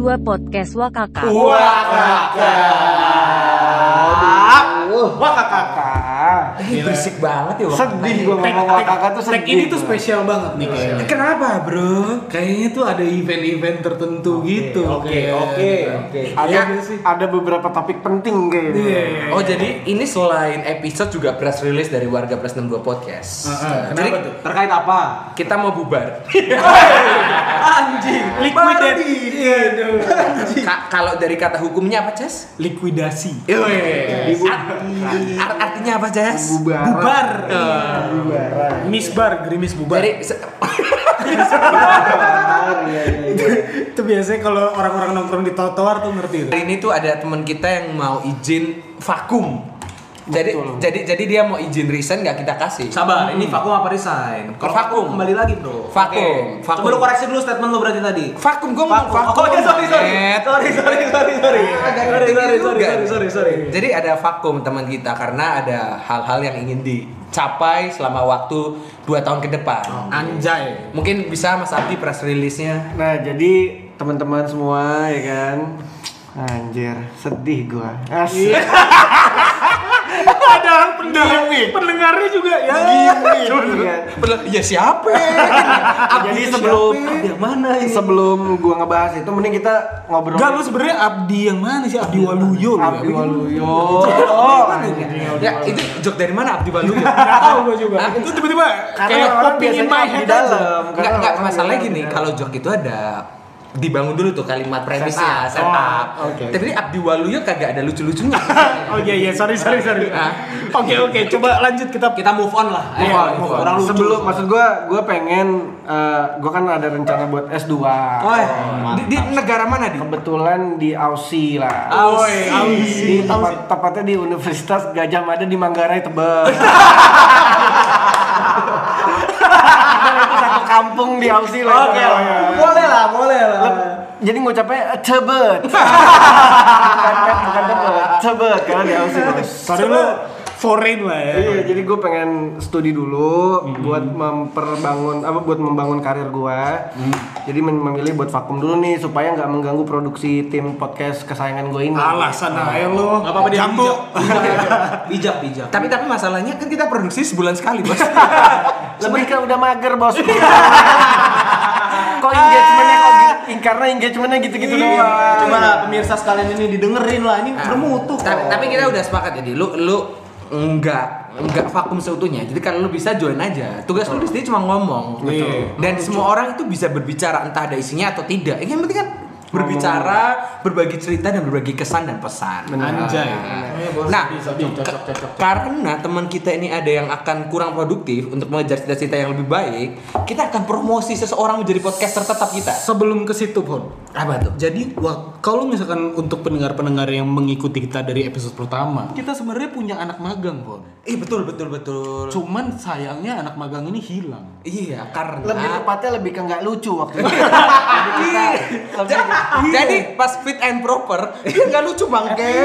2 Podcast Wakaka. Wah kakak. Ih, berisik banget ya. Sedih gua ngomong kakak tuh Tag sedih. ini tuh spesial banget nih kayaknya. Kenapa bro? Kayaknya tuh ada event-event tertentu gitu. Oke kayak- oke oke. Ada Iya nggak sih? ada beberapa topik penting kayaknya. Iya. Oh jadi ini selain episode juga press release dari warga Press 62 Podcast. Heeh, Jadi kenapa tuh? Terkait apa? kita mau bubar. Anjing. Iya. Ka- kalau dari kata hukumnya apa, Ces? Liquidasi. Ar- artinya apa, Ces? Bubar. Bubar. Bubaran. Misbar, gerimis bubar. Jadi Bubar. Iya iya iya. itu biasanya kalau orang-orang nongkrong di trotoar tuh ngerti hari ini tuh ada teman kita yang mau izin vakum. Jadi Betul. jadi jadi dia mau izin resign nggak kita kasih. Sabar, ini vakum apa resign? Kalau Vakum. kembali lagi bro. Vakum, Oke. vakum. Coba lu koreksi dulu statement lu berarti tadi. Vakum, gue ngomong Vakum. vakum. Oh, ya, sorry, sorry. Sorry, sorry, sorry, sorry. Sorry, sorry, sorry, sorry, sorry, sorry. Jadi ada vakum teman kita karena ada hal-hal yang ingin dicapai selama waktu 2 tahun ke depan. Anjay. Mungkin bisa Mas Abdi press release-nya. Nah, jadi teman-teman semua ya kan. Anjir, sedih gua. Asik. Padahal pendengar, pendengarnya juga ya. Gini, iya. Ya siapa? Jadi sebelum Yang mana ini? sebelum gua ngebahas itu mending kita ngobrol. Enggak lu sebenarnya Abdi yang mana sih? Abdi Waluyo lu. Abdi ya? Waluyo. Oh, ya itu joke dari mana Abdi Waluyo? Nggak tahu gua juga. Itu tiba-tiba Karena kayak popping in my di head dalam. Enggak enggak masalahnya bilang gini, kalau joke itu ada dibangun dulu tuh kalimat premisnya, Setup. setup. Oh, oke. Tapi ini Abdi Waluyo kagak ada lucu-lucunya. Oh iya iya, sorry sorry sorry. Ah. Oke oke, coba lanjut kita Kita move on lah. Iya, Move on, move on. Orang lucu. Sebelum maksud gua gua pengen eh, gua kan ada rencana buat S2. Oh, iya. di, di negara mana di? Kebetulan di Aussie lah. Aussie. Di tempat, tepatnya di Universitas Gajah Mada di Manggarai Tebet. Kampung di Aussie lah. Oke, boleh lah, boleh lah. Jadi ngucapnya Tebet. bukan, bukan Tebet, Tebet karena di Aussie. Sorry lu foreign lah ya. Iya, jadi gue pengen studi dulu buat memperbangun apa buat membangun karir gua. Jadi mem- memilih buat vakum dulu nih supaya nggak mengganggu produksi tim podcast kesayangan gue ini. Alasan aja lu. Enggak apa-apa dia Jambu. bijak. Bijak, bijak. Tapi tapi masalahnya kan kita produksi sebulan sekali, Bos. Lebih ke udah mager bos. kok engagementnya kok gitu? Karena engagementnya gitu-gitu Iya. doang. Coba lah pemirsa sekalian ini didengerin lah, ini bermutu kok. tapi, tapi kita udah sepakat jadi lu lu enggak enggak vakum seutuhnya. Jadi kalau lu bisa join aja. Tugas lu di sini cuma ngomong. Betul. Dan semua orang itu bisa berbicara entah ada isinya atau tidak. Yang penting kan berbicara, berbagi cerita dan berbagi kesan dan pesan. Anjay. Nah, bisa, bisa, cocok, cocok, cocok. karena teman kita ini ada yang akan kurang produktif untuk mengejar cita-cita yang lebih baik, kita akan promosi seseorang menjadi podcaster tetap kita. Sebelum ke situ pun. Apa tuh? Jadi kalau misalkan untuk pendengar-pendengar yang mengikuti kita dari episode pertama, kita sebenarnya punya anak magang, Pon. Ih betul betul betul. Cuman sayangnya anak magang ini hilang. Iya karena Lebih tepatnya lebih ke nggak lucu waktu itu. Iya. Ja- Jadi pas fit and proper dia nggak lucu bangke.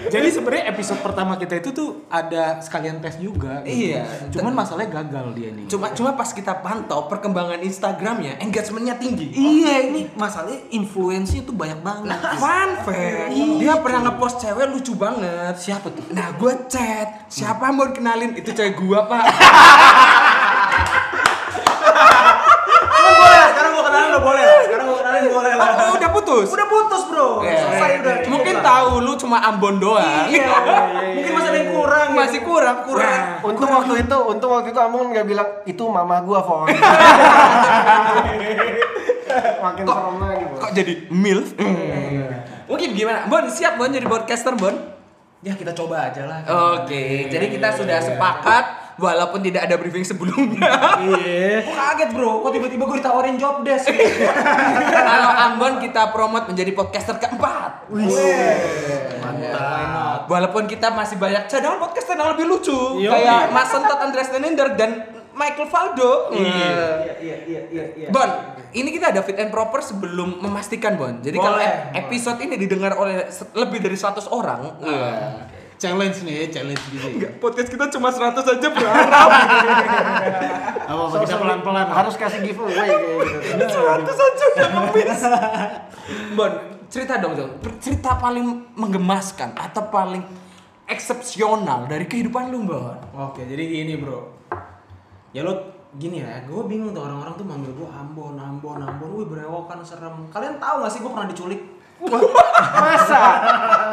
Jadi sebenarnya episode pertama kita itu tuh ada sekalian tes juga. gitu. Iya. Cuman masalahnya gagal dia nih. Cuma cuma pas kita pantau perkembangan Instagramnya engagementnya tinggi. Iya ini masalahnya influence tuh banyak banget. Fun fact, dia pernah ngepost cewek lucu banget. Siapa tuh? Nah gue chat, siapa mau kenalin itu cewek gua pak. Sekarang boleh lah, sekarang gua kenalin udah boleh lah. Sekarang gua kenalin boleh lah. Oh, udah putus. Udah putus, Bro. Ya. Selesai udah. cukup Mungkin tahu lu cuma Ambon doang. Iya. Mungkin masih ada yang kurang. ya. Masih kurang kurang. Untung waktu itu, untung waktu itu Amon nggak bilang itu mama gua Fon. Makin serem lagi bos. Kok jadi milf? Mungkin gimana? Bon siap Bon jadi podcaster Bon? Ya kita coba aja lah. Oke, jadi kita sudah sepakat walaupun tidak ada briefing sebelumnya. Iya. Kok kaget bro? Kok tiba-tiba gue ditawarin job desk? Kalau Ambon kita promote menjadi podcaster keempat. Mantap. Walaupun kita masih banyak cadangan podcaster yang lebih lucu, Yo. kayak Mas Sentot Andreas Nenender dan Michael Faldo. Iya iya iya iya. iya. Bon, ini kita ada fit and proper sebelum memastikan Bon. Jadi kalau episode ini didengar oleh lebih dari 100 orang, Challenge nih ya, challenge gitu. Enggak, podcast kita cuma 100 aja berharap. Apa apa kita pelan-pelan. Harus kasih giveaway kayak gitu. 100 aja udah ngemis. Bon, cerita dong Jon. Cerita paling menggemaskan atau paling eksepsional dari kehidupan lu, Bon. Oke, jadi gini bro. Ya lo gini ya, gue bingung tuh orang-orang tuh manggil gue Ambon, Ambon, Ambon. Wih berewokan serem. Kalian tahu gak sih gue pernah diculik? Masa?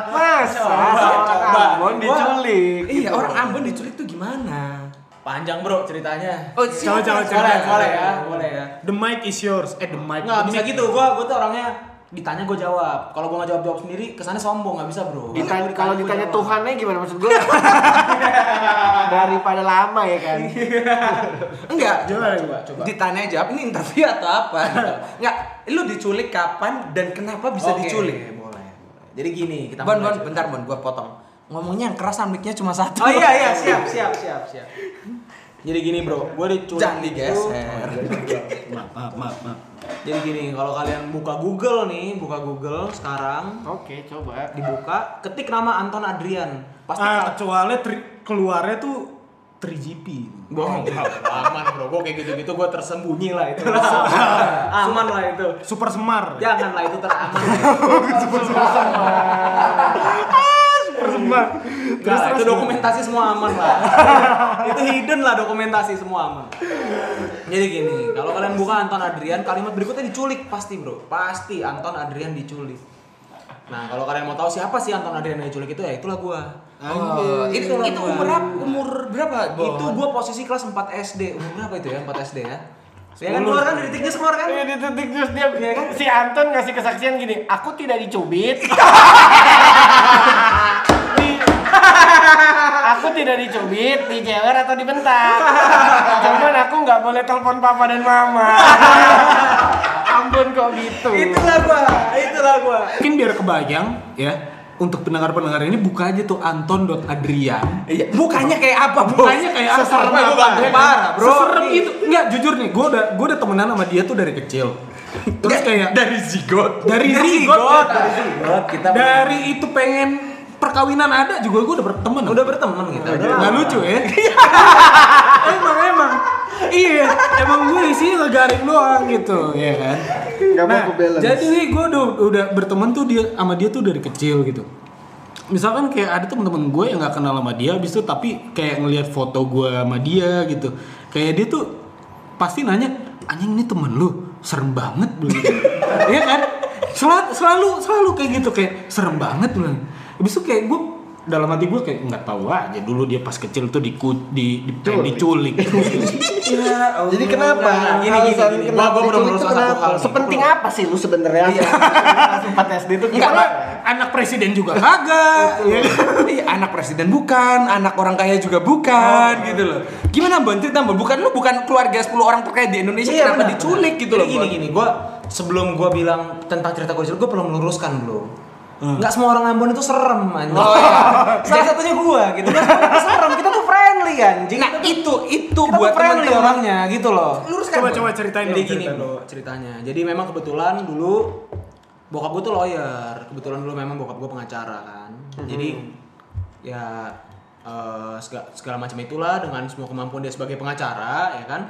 Masa? Seorang Ambon Gua- diculik. Iya, orang Ambon diculik tuh gimana? Panjang bro ceritanya. Oh, Coba, coba, coba. Boleh, boleh ya, boleh ya. The mic is yours. Eh, the mic. Nggak bisa gitu, gue gue tuh orangnya ditanya gue jawab. Kalau gue nggak jawab jawab sendiri, kesannya sombong nggak bisa bro. Ditanya, kalau ditanya. Tuhannya gimana maksud gue? Daripada lama ya kan. Enggak. Coba coba coba. Ditanya jawab ini interview atau apa? gitu. Enggak, lu diculik kapan dan kenapa bisa Oke, diculik? Boleh, boleh. Jadi gini, kita Bon, Bon, bentar Bon, gua potong. Ngomongnya yang keras mic-nya cuma satu. Oh iya iya siap siap siap siap. Jadi gini bro, gue diculik. Jangan digeser. Maaf, maaf, maaf. Jadi gini, kalau kalian buka Google nih, buka Google sekarang, Oke, coba. dibuka, ketik nama Anton Adrian. Pasti Ah, kecuali tri- keluarnya tuh 3GP. bohong. aman bro, gue kayak gitu-gitu gue tersembunyi lah itu. aman lah itu. Super Semar. Jangan lah itu teraman. Persembah. Terus itu dokumentasi semua aman lah. itu hidden lah dokumentasi semua aman. Jadi gini, kalau kalian buka Anton Adrian, kalimat berikutnya diculik pasti bro, pasti Anton Adrian diculik. Nah kalau kalian mau tahu siapa sih Anton Adrian yang diculik itu ya itulah gua. Oh, itu Itulah itu gua. umur berapa? Umur berapa? Bon? Itu gua posisi kelas 4 SD. Umur berapa itu ya 4 SD ya? Ya kan keluar kan dari detik keluar kan? Iya di titik terus dia si Anton ngasih kesaksian gini, aku tidak dicubit. Aku tidak dicubit, dijewer atau dibentak. Cuman aku nggak boleh telepon papa dan mama. Ampun kok gitu. Itulah gua, itulah gua. Mungkin biar kebayang ya. Untuk pendengar-pendengar ini buka aja tuh anton.adrian. Iya, mukanya kayak apa, Bos? Mukanya kayak apa? Seserem Gua apa? bantu Parah, Bro. Seserem itu. Enggak, jujur nih, gue udah gue udah temenan sama dia tuh dari kecil. Terus kayak dari zigot. dari Dari zigot, zigot, dari zigot kita dari itu pengen perkawinan ada juga gue udah berteman. udah berteman kita. Udah Nggak lucu ya? emang emang. Iya, emang gue isinya ngegaring doang gitu, ya kan? Mau nah, kebalance. jadi nih gue udah, udah berteman tuh dia sama dia tuh dari kecil gitu. Misalkan kayak ada temen-temen gue yang nggak kenal sama dia, habis itu tapi kayak ngelihat foto gue sama dia gitu. Kayak dia tuh pasti nanya, anjing ini temen lu, serem banget belum gitu. Iya kan? Selalu, selalu selalu kayak gitu kayak serem banget belum. Habis itu kayak gue dalam hati gue kayak nggak tahu aja dulu dia pas kecil tuh diku, di, di, pengen diculik. Ya, Jadi kenapa? Nah, gini, gini, gini. kenapa Gua, tuh satu hal nih. Sepenting Gua apa sih lu sebenarnya? Iya. 4 SD itu Enggak, gimana? anak presiden juga kagak. ya kan? Iya, anak presiden bukan, anak orang kaya juga bukan gitu loh. Gimana Bon cerita Bon? Bukan lu bukan keluarga 10 orang terkaya di Indonesia Iya, kenapa benar, diculik benar. gitu Jadi loh. gini gini, gua sebelum gua bilang tentang cerita gua diculik, gua perlu meluruskan belum. Nggak semua orang Ambon itu serem anjing. Oh, iya. Salah satunya gua gitu. Semua orang serem, kita tuh friendly anjing. Nah, Kita itu itu kita buat friendly teman-teman. orangnya gitu loh. Luruskan. Coba coba ceritain Jadi dong, gini ceritain dong. ceritanya. Jadi memang kebetulan dulu bokap gue tuh lawyer. Kebetulan dulu memang bokap gue pengacara kan. Jadi ya eh, segala, segala macam itulah dengan semua kemampuan dia sebagai pengacara ya kan.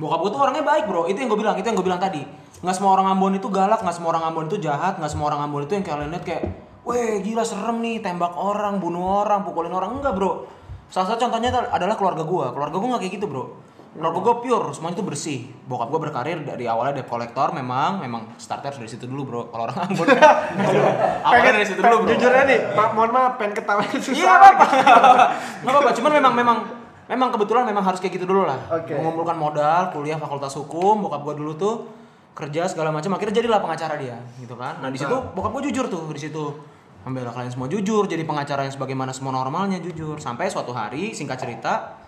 Bokap gue tuh orangnya baik bro. Itu yang gue bilang. Itu yang gue bilang tadi. Nggak semua orang Ambon itu galak. Nggak semua orang Ambon itu jahat. Nggak semua orang Ambon itu yang kalian lihat kayak Weh gila serem nih tembak orang, bunuh orang, pukulin orang enggak bro. Salah satu contohnya adalah keluarga gua. Keluarga gua nggak kayak gitu bro. Keluarga gue pure, semuanya itu bersih. Bokap gue berkarir dari awalnya debt collector, memang memang starter dari situ dulu bro. Kalau orang Ambon, awalnya dari situ dulu bro. Jujur aja nih, Pak, mohon maaf, pengen ketawa susah. Iya apa-apa, nggak apa-apa. Cuman memang memang memang kebetulan memang harus kayak gitu dulu lah. Oke. Mengumpulkan modal, kuliah fakultas hukum, bokap gue dulu tuh kerja segala macam. Akhirnya jadilah pengacara dia, gitu kan. Nah di situ bokap gue jujur tuh di situ. Membela kalian semua jujur, jadi pengacara yang sebagaimana semua normalnya jujur. Sampai suatu hari, singkat cerita,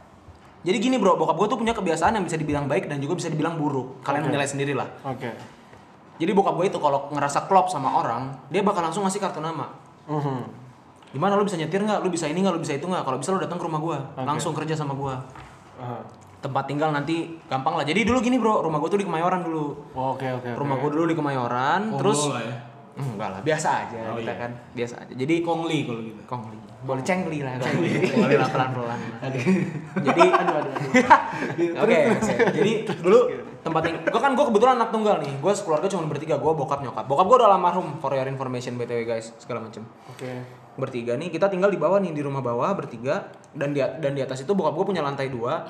jadi gini bro, bokap gue tuh punya kebiasaan yang bisa dibilang baik dan juga bisa dibilang buruk. Kalian menilai sendiri lah. Oke. Jadi bokap gue itu kalau ngerasa klop sama orang, dia bakal langsung ngasih kartu nama. Mhm. Gimana lu bisa nyetir nggak? Lu bisa ini nggak? Lu bisa itu nggak? Kalau bisa lu datang ke rumah gua, langsung kerja sama gua. Aha. Tempat tinggal nanti gampang lah. Jadi dulu gini bro, rumah gua tuh di Kemayoran dulu. Oke, oke. oke. Rumah gua dulu di Kemayoran, terus lah ya. enggak lah, biasa aja Oh, kita iya. kan, biasa aja. Jadi Kongli kalau gitu. kongli, boleh cengli lah, kongli. boleh lah pelan pelan. Jadi, aduh aduh. Oke, jadi dulu tempat ting gue kan gue kebetulan anak tunggal nih gue keluarga cuma bertiga gue bokap nyokap bokap gue udah almarhum for your information btw guys segala macem Oke. Bertiga nih kita tinggal di bawah nih di rumah bawah bertiga. Dan di dan di atas itu bokap gue punya lantai dua.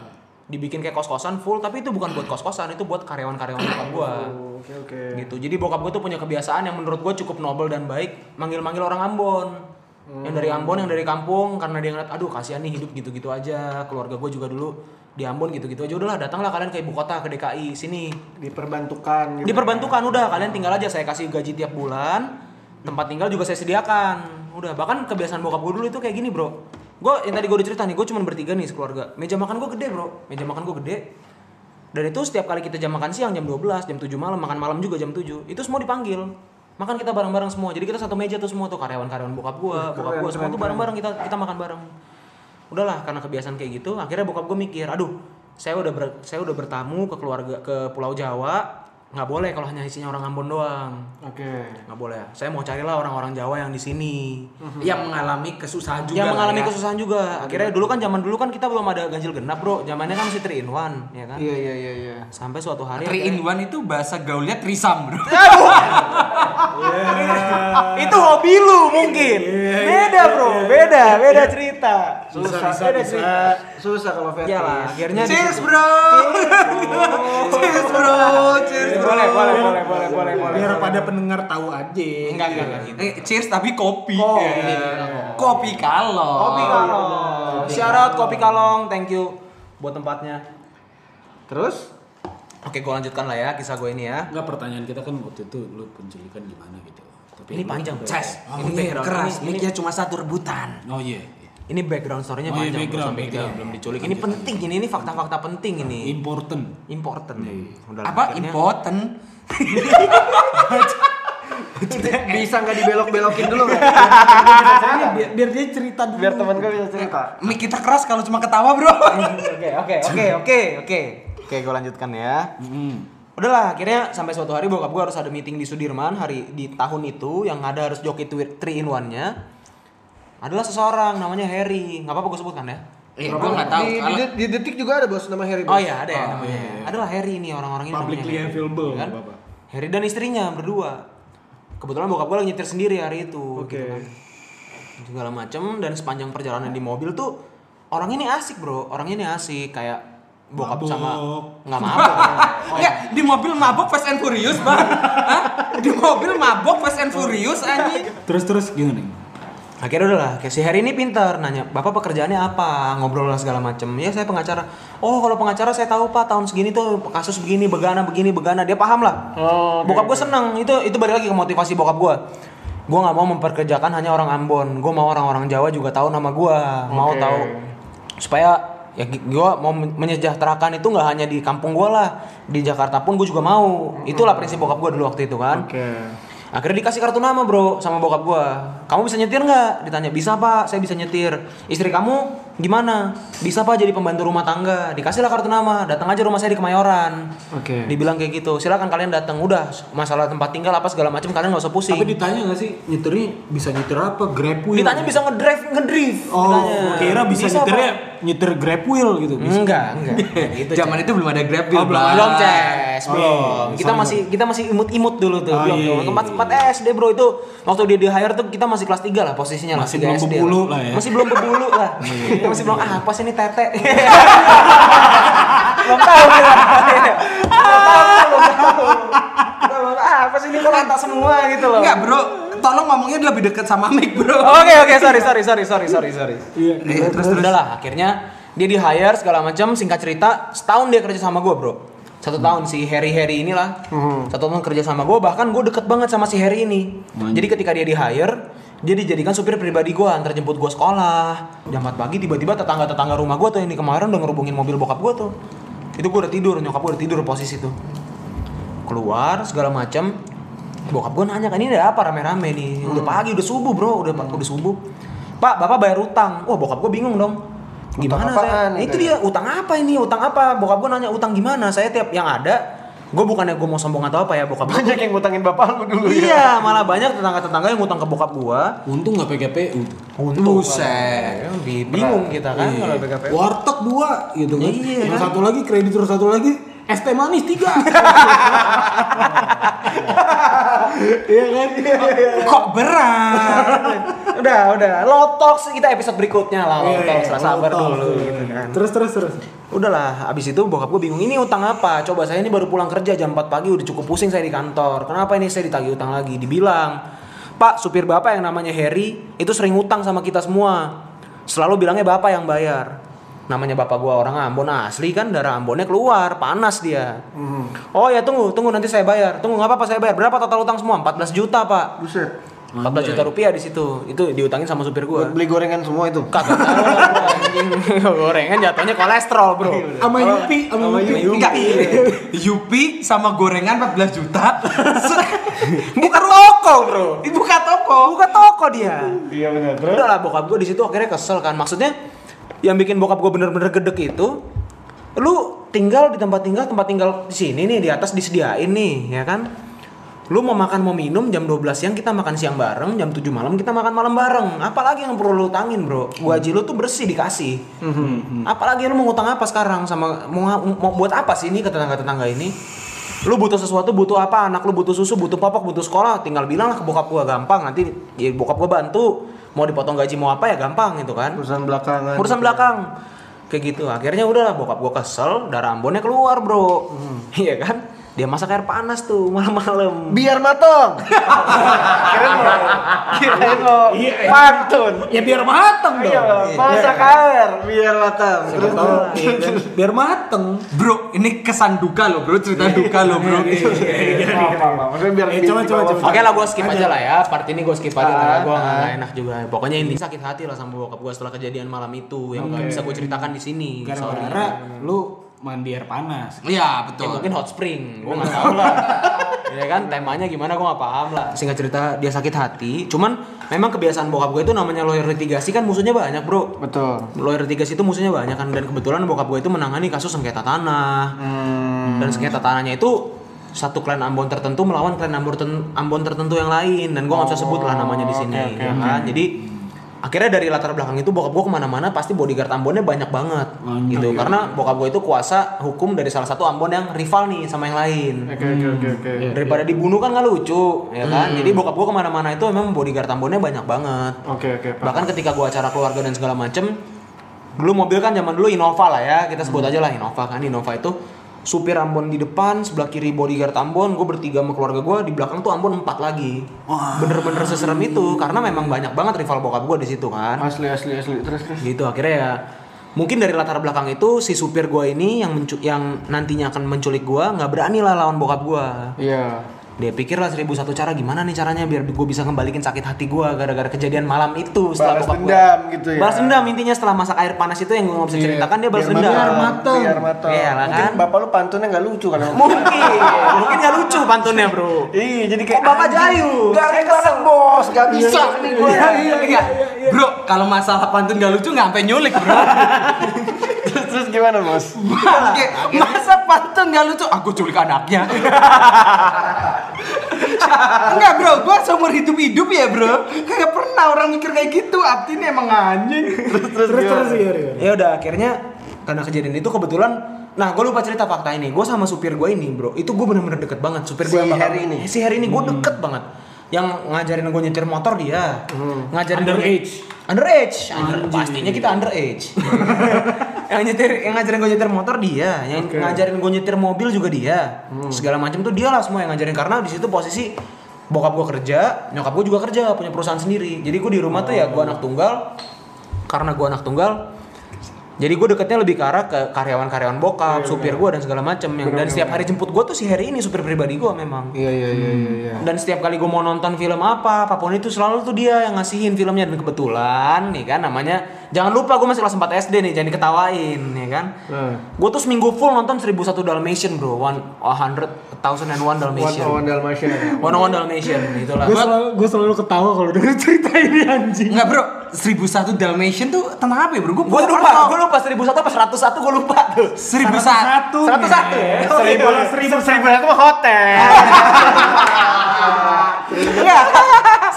Dibikin kayak kos kosan full tapi itu bukan buat kos kosan itu buat karyawan karyawan bokap gue Oh, Oke oke. gitu. Jadi bokap gue tuh punya kebiasaan yang menurut gue cukup nobel dan baik manggil manggil orang Ambon. Yang dari Ambon yang dari kampung karena dia ngeliat aduh kasihan nih hidup gitu gitu aja keluarga gue juga dulu di Ambon gitu gitu aja. Udahlah datanglah kalian ke ibu kota ke DKI sini. Diperbantukan gitu. diperbantukan udah kalian tinggal aja saya kasih gaji tiap bulan. Tempat tinggal juga saya sediakan udah bahkan kebiasaan bokap gue dulu itu kayak gini bro. Gue yang tadi gue udah cerita nih gue cuma bertiga nih sekeluarga. Meja makan gue gede bro. Meja makan gue gede. Dan itu setiap kali kita jam makan siang jam 12 jam 7 malam makan malam juga jam 7 itu semua dipanggil. Makan kita bareng-bareng semua. Jadi kita satu meja tuh semua tuh karyawan-karyawan bokap gue bokap gue semua tuh bareng-bareng kita kita makan bareng. Udahlah karena kebiasaan kayak gitu akhirnya bokap gue mikir aduh saya udah ber- saya udah bertamu ke keluarga ke Pulau Jawa nggak boleh kalau hanya isinya orang Ambon doang Oke. nggak boleh saya mau carilah orang-orang Jawa yang di sini Yang mengalami kesusahan juga. yang mengalami ya. kesusahan juga akhirnya dulu kan zaman dulu kan kita belum ada ganjil genap bro zamannya kan masih 3 in 1 ya kan Iya iya iya iya. sampai suatu hari Three in one itu bahasa gaulnya trisam bro. itu hobi lu mungkin beda bro beda beda cerita Susah bisa, beda bisa. cerita. Susah kalau fetish. Iyalah, akhirnya Cheers bro. Cheers bro. Cheers bro. boleh boleh boleh boleh boleh boleh Biar pada pendengar tahu aja. enggak enggak enggak gitu Eh, cheers tapi kopi. Kopi. Ya. Kopi kalong. kopi kalong syarat kopi kalong thank you buat tempatnya Terus? Oke gue lanjutkan lah ya kisah gue ini ya Enggak pertanyaan kita kan waktu itu lu penculikan gimana gitu. Tapi ini panjang Ces. ini Ini background keras. ini, ini, cuma satu rebutan. Oh iya. iya. ini background story-nya Oh, iya, panjang background, sampai kita background. belum diculik ini penting ini ini fakta-fakta penting ini Important. important Udah lah, Apa akhirnya- important? Bisa nggak dibelok-belokin dulu nggak? biar, biar dia cerita dulu. Biar teman gue bisa cerita. Mic kita keras kalau cuma ketawa bro. Oke oke oke oke oke oke gue lanjutkan ya. Udahlah akhirnya sampai suatu hari bokap gue harus ada meeting di Sudirman hari di tahun itu yang ada harus joki 3 in 1 nya adalah seseorang namanya Harry nggak apa-apa gue sebutkan ya Eh, gua nggak tahu. Di, di, di detik juga ada bos nama Harry. oh Bos. iya ada ya namanya adalah Harry nih orang-orang ini Publicly available, kan? nggak apa-apa. Harry dan istrinya berdua kebetulan bokap gue lagi nyetir sendiri hari itu Oke. gitu kan. segala macem dan sepanjang perjalanan di mobil tuh orang ini asik bro orang ini asik kayak bokap Mabok. sama nggak mabok. Oh, Ya, di mobil mabok Fast and Furious, Bang. Hah? Di mobil mabok Fast and Furious anjing. Terus terus gimana? akhirnya udah lah kayak si Harry ini pinter nanya bapak pekerjaannya apa? Ngobrol lah segala macem. Ya saya pengacara. Oh kalau pengacara saya tahu pak. Tahun segini tuh kasus begini begana begini begana. Dia paham lah. Oh, oke, bokap gue seneng. Itu itu balik lagi ke motivasi bokap gue gue nggak mau memperkerjakan hanya orang Ambon. Gue mau orang-orang Jawa juga tahu nama gue mau Oke. tahu supaya ya gue mau men- menyejahterakan itu nggak hanya di kampung gue lah di Jakarta pun gue juga mau itulah prinsip bokap gue dulu waktu itu kan Oke. Akhirnya dikasih kartu nama bro sama bokap gua. Kamu bisa nyetir nggak? Ditanya bisa pak, saya bisa nyetir. Istri kamu gimana? Bisa pak jadi pembantu rumah tangga. Dikasihlah kartu nama. Datang aja rumah saya di Kemayoran. Oke. Dibilang kayak gitu. Silakan kalian datang. Udah masalah tempat tinggal apa segala macam kalian nggak usah pusing. Tapi ditanya nggak sih nyetirnya bisa nyetir apa? Grab. Ditanya bisa ngedrive ngedrift. Oh, ditanya. kira bisa, nyetirnya Pak. Nyetir Grab wheel gitu. Bisa. Enggak, enggak. Gitu, Zaman itu belum ada Grab Wheel, Oh, belum belum Ces, belum. iya. Kita Sorry, masih kita masih imut-imut dulu tuh, Oh, belum. iya, belum. iya, Tempat iya. tempat SD, Bro, itu waktu dia di hire tuh kita masih kelas 3 lah posisinya lah. Masih 3 belum SD bebulu lah ya. Masih belum bebulu lah. Kita masih belum ah, apa sih ini tete. belum tahu kita. Belum tahu, belum tahu. Belum ah, apa sih ini kok semua gitu loh. Enggak, Bro. Tolong ngomongnya lebih dekat sama mic, Bro. Oke oke sorry sorry sorry sorry sorry sorry. Iya. Eh, terus terus. Udah lah akhirnya dia di hire segala macam. Singkat cerita setahun dia kerja sama gue bro. Satu tahun si Harry Harry inilah. Satu tahun kerja sama gue bahkan gue deket banget sama si Harry ini. Jadi ketika dia di hire dia dijadikan supir pribadi gue antar jemput gue sekolah. Jam 4 pagi tiba-tiba tetangga tetangga rumah gue tuh di kemarin udah ngerubungin mobil bokap gue tuh. Itu gue udah tidur nyokap gue udah tidur posisi tuh. Keluar segala macam bokap gue nanya kan ini ada apa? Rame-rame nih. Udah pagi udah subuh bro. Udah udah subuh. Pak bapak bayar utang. Wah bokap gue bingung dong. Gimana Utang apaan saya? Nah, itu dia utang apa ini? Utang apa? Bokap gue nanya utang gimana? Saya tiap yang ada gue bukannya gue mau sombong atau apa ya bokap gue Banyak yang ngutangin bapak lu dulu ya. iya malah banyak tetangga-tetangga yang ngutang ke bokap gue Untung nggak PGPU. untung. Buset. Bi- bingung kita kan kalau BKP Warteg dua gitu kan. Iya, Yang kan? satu lagi kreditur satu lagi es teh manis tiga. Iya kan? Kok berat? udah, udah. Lotox kita episode berikutnya lah. Iya, Lotox, iya, rasa sabar dulu gitu kan. Terus terus terus. Udahlah, abis itu bokap gue bingung ini utang apa? Coba saya ini baru pulang kerja jam 4 pagi udah cukup pusing saya di kantor. Kenapa ini saya ditagih utang lagi? Dibilang, Pak supir bapak yang namanya Harry itu sering utang sama kita semua. Selalu bilangnya bapak yang bayar. Namanya bapak gua orang Ambon asli kan darah Ambonnya keluar panas dia. Oh ya tunggu tunggu nanti saya bayar. Tunggu nggak apa-apa saya bayar. Berapa total utang semua? 14 juta pak. Buset. 14 juta rupiah di situ. Itu diutangin sama supir gua. Buat beli gorengan semua itu. Kagak gua. Gorengan jatuhnya kolesterol, Bro. Sama Yupi, sama Yupi. Enggak. Yupi sama gorengan 14 juta. Buka toko, Bro. Buka toko. Buka toko dia. Iya benar. Terus Udah lah bokap gue di situ akhirnya kesel kan. Maksudnya yang bikin bokap gue bener-bener gedek itu lu tinggal di tempat tinggal tempat tinggal di sini nih di atas disediain nih ya kan? Lu mau makan mau minum jam 12 siang kita makan siang bareng jam 7 malam kita makan malam bareng. Apalagi yang perlu lu utangin bro? Gaji lu tuh bersih dikasih. Apalagi lu mau ngutang apa sekarang? Sama mau, mau buat apa sih ini ke tetangga-tetangga ini? Lu butuh sesuatu butuh apa? Anak lu butuh susu butuh popok butuh sekolah. Tinggal bilang lah ke bokap gua gampang. Nanti ya bokap gua bantu mau dipotong gaji mau apa ya gampang gitu kan. Urusan belakangan. urusan belakang. Kayak gitu. Akhirnya udah bokap gua kesel darah ambonnya keluar bro. Iya kan dia masak air panas tuh malam-malam Biar matang. Kirain lo. Kirain lo. Pantun. Ya biar mateng dong. Iya, masak air biar matang. Terus Iya kan? Biar mateng. Bro, ini kesan duka loh, Bro. Cerita duka loh, Bro. Eh, coba, coba, coba. Oke lah gue skip aja lah ya Part ini gue skip aja karena gue Ah, nggak enak juga Pokoknya ini sakit hati lah sama bokap gue setelah kejadian malam itu Yang nggak bisa gue ceritakan di sini Gara-gara lu mandi air panas. Iya, Ya betul. mungkin hot spring, gue nggak tahu lah. ya kan temanya gimana gue nggak paham lah. Singkat cerita dia sakit hati. Cuman memang kebiasaan bokap gue itu namanya lawyer litigasi kan musuhnya banyak bro. Betul. Lawyer litigasi itu musuhnya banyak kan dan kebetulan bokap gue itu menangani kasus sengketa tanah. Hmm. Dan sengketa tanahnya itu satu klan Ambon tertentu melawan klan Ambon, terten- Ambon tertentu yang lain dan gue nggak bisa sebut lah namanya di sini. oke, ya kan? Jadi akhirnya dari latar belakang itu bokap gue ke mana-mana pasti bodyguard Ambonnya banyak banget gitu. karena bokap gue itu kuasa hukum dari salah satu Ambon yang rival nih sama yang lain. Oke oke oke oke. daripada dibunuh kan nggak lucu ya kan? Jadi bokap gue ke mana-mana itu memang bodyguard Ambonnya banyak banget. Oke oke. Pak. bahkan ketika gue acara keluarga dan segala macem dulu mobil kan zaman dulu Innova lah ya kita sebut aja lah Innova kan. Innova itu supir Ambon di depan sebelah kiri bodyguard Ambon gue bertiga sama keluarga gue di belakang tuh Ambon empat lagi. Bener-bener seserem itu karena memang banyak banget rival bokap gue di situ kan. Asli asli asli. Terus terus. gitu akhirnya ya mungkin dari latar belakang itu si supir gue ini yang mencu- yang nantinya akan menculik gue nggak berani lah lawan bokap gue Iya. Dia pikir lah seribu satu cara gimana nih caranya biar gue bisa ngembalikin sakit hati gue gara-gara kejadian malam itu setelah Balas bokap gua- dendam gitu ya. balas dendam intinya setelah masak air panas itu yang gue nggak bisa Iya. ceritakan dia balas Biar dendam biar mateng. Biar mateng. Iya lah Mungkin kan? bapak lu pantunnya nggak lucu kan? mungkin mungkin nggak lucu pantunnya bro Iya, jadi kayak Kok Bapak Jayu? Gak anak bos, gak bisa nih gue. Iya, iya, iya. Bro, kalau masalah pantun gak lucu nggak sampai nyulik, Bro. terus terus gimana bos? Oke, masa pantun gak lucu? Aku culik anaknya. Enggak bro, gua seumur hidup hidup ya bro. Kagak pernah orang mikir kayak gitu. Abdi ini emang anjing. Terus terus Terus terus iya, iya. ya udah akhirnya karena kejadian itu kebetulan nah gue lupa cerita fakta ini gue sama supir gue ini bro itu gue bener-bener deket banget supir gue Si yang bakal- Harry ini? si Harry ini gue deket banget yang ngajarin gue nyetir motor dia. Ngajarin gua- Underage. underage under, pastinya kita underage yang nyetir yang ngajarin gue nyetir motor dia. Yang ngajarin gue nyetir mobil juga dia. Segala macam tuh dia lah semua yang ngajarin. Karena di situ posisi bokap gue kerja nyokap gue juga kerja punya perusahaan sendiri. Jadi gue di rumah tuh ya gue anak tunggal. Karena gue anak tunggal jadi gue deketnya lebih ke arah ke karyawan-karyawan bokap, supir gue dan segala macem yang dan setiap hari jemput gue tuh si Harry ini supir pribadi gue memang. Iya iya iya iya. iya. Dan setiap kali gue mau nonton film apa, apa pun itu selalu tuh dia yang ngasihin filmnya dan kebetulan nih kan namanya jangan lupa gue masih kelas 4 SD nih jangan diketawain ya kan. Hmm. Gue tuh seminggu full nonton 1001 Dalmatian bro, one hundred thousand and one One Dalmatian. on Dalmatian. One one Dalmatian itulah. Gue selalu, gue selalu ketawa kalau denger cerita ini anjing. Enggak bro, 1001 Dalmatian tuh tentang apa ya bro? Gue Gue lupa, gue lupa 1001 apa 101 gue lupa tuh. 1001 101 ya. Seribu seribu seribu satu mah hotel. Enggak.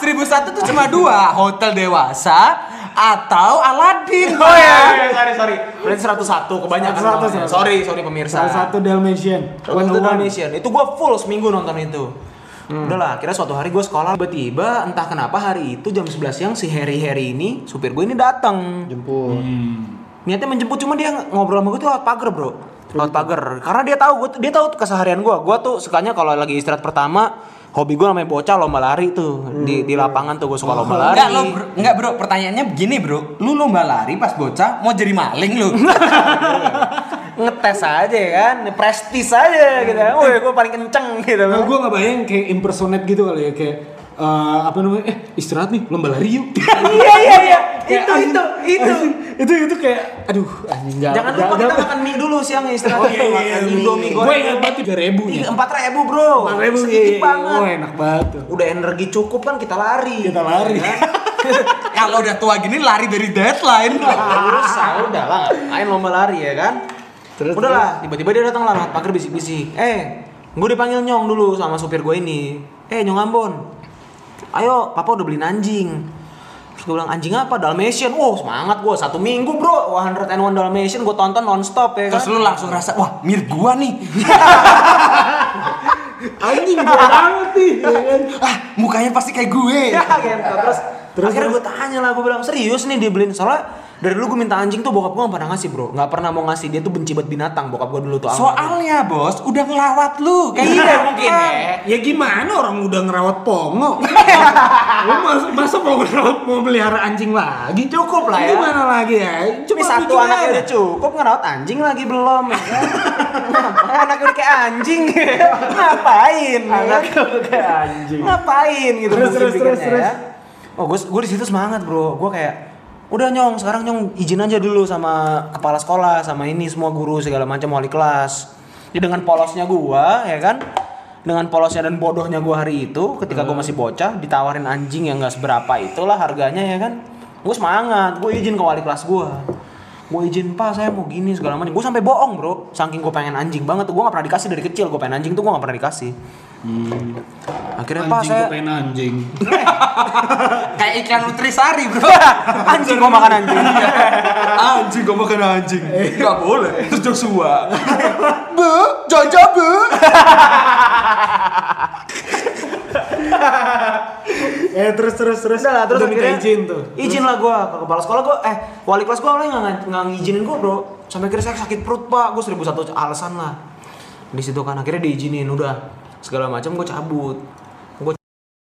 1001 tuh cuma dua, hotel dewasa atau Aladin. Oh iya, iya, sorry, sorry. Berarti 101 kebanyakan. 101, namanya. Sorry, sorry pemirsa. Salah satu Dalmatian. To Dalmatian. Itu gue full seminggu nonton itu. Udahlah, akhirnya suatu hari gue sekolah tiba-tiba entah kenapa hari itu jam 11 siang si Harry Harry ini supir gue ini datang. Jemput. Niatnya menjemput cuma dia ngobrol sama gue tuh lewat pagar, Bro. Lewat pagar. Karena dia tahu gue dia tahu keseharian gue. Gue tuh sukanya kalau lagi istirahat pertama hobi gue namanya bocah lomba lari tuh di di lapangan tuh gue suka lomba lari. Enggak, lo bro, enggak bro, pertanyaannya begini bro Lu lomba lari pas bocah mau jadi maling lu ngetes aja kan, prestis aja gitu. Woi, gue paling kenceng gitu. Nah, gue nggak bayang kayak impersonate gitu kali ya kayak eh, apa namanya eh istirahat nih lomba lari yuk iya iya iya. Itu itu itu. itu itu kayak aduh anjing nggak Jangan lupa kita makan mie dulu siang istirahat. Oh iya iya iya. Indomie gue goreng. ingat banget tiga ribu Empat ribu bro. Empat ribu Sedikit iya, banget. oh enak banget Udah energi cukup kan kita lari. kita lari Kalau udah tua gini lari dari deadline Terus udah lah, ngapain lomba lari ya kan? Terus, udah lah, tiba-tiba dia datang lah pagar bisik-bisik. Eh, gue dipanggil nyong dulu sama supir gue ini. Eh, nyong Ambon. Ayo, papa udah beliin anjing. Terus gue bilang anjing apa? Dalmatian. Wow, semangat gue. Satu minggu bro, 101 Dalmatian gue tonton nonstop ya kan. Terus lu langsung rasa, wah mirip gua nih anjing gue banget nih Ah mukanya pasti kayak gue ya gitu. Terus, Terus, akhirnya gue tanya lah, gue bilang serius nih dibeliin soalnya dari dulu gue minta anjing tuh bokap gue gak pernah ngasih bro Gak pernah mau ngasih dia tuh benci banget binatang bokap gue dulu tuh. Soalnya bos, udah ngelawat lu Kayak Iya, gitu mungkin ya. ya gimana orang udah ngerawat pongo lu masa, masa mau ngerawat mau melihara anjing lagi Cukup lah ya. gimana lagi ya Ini satu aja. udah cukup ngerawat anjing lagi belum ya kan? Anaknya udah kayak anjing ngapain ya kan? Anaknya udah kayak anjing. ngapain gitu Terus, terus, terus, terus. ya. oh gue gue di situ semangat bro gue kayak udah nyong sekarang nyong izin aja dulu sama kepala sekolah sama ini semua guru segala macam wali kelas. Ya dengan polosnya gue ya kan? Dengan polosnya dan bodohnya gue hari itu ketika gue masih bocah ditawarin anjing yang nggak seberapa itulah harganya ya kan? Gue semangat gue izin ke wali kelas gue gue izin pak saya mau gini segala macam. Gue sampai bohong bro. Saking gue pengen anjing banget tuh. Gue nggak pernah dikasih dari kecil. Gue pengen anjing tuh gue nggak pernah dikasih. Akhirnya pak anjing saya gue pengen anjing. Kayak iklan Nutrisari bro. Anjing gue makan anjing. Anjing gua makan anjing. Gak boleh. Terus Joshua Bu, Jojo bu eh terus terus terus. Udah lah, terus Udah minta izin tuh. Izin lah gue ke kepala sekolah. Gue eh wali kelas gue awalnya nggak nggak ngizinin gue bro. Sampai akhirnya saya sakit perut pak. Gue seribu satu alasan lah. Di situ kan akhirnya diizinin udah. Segala macam gue cabut. Gue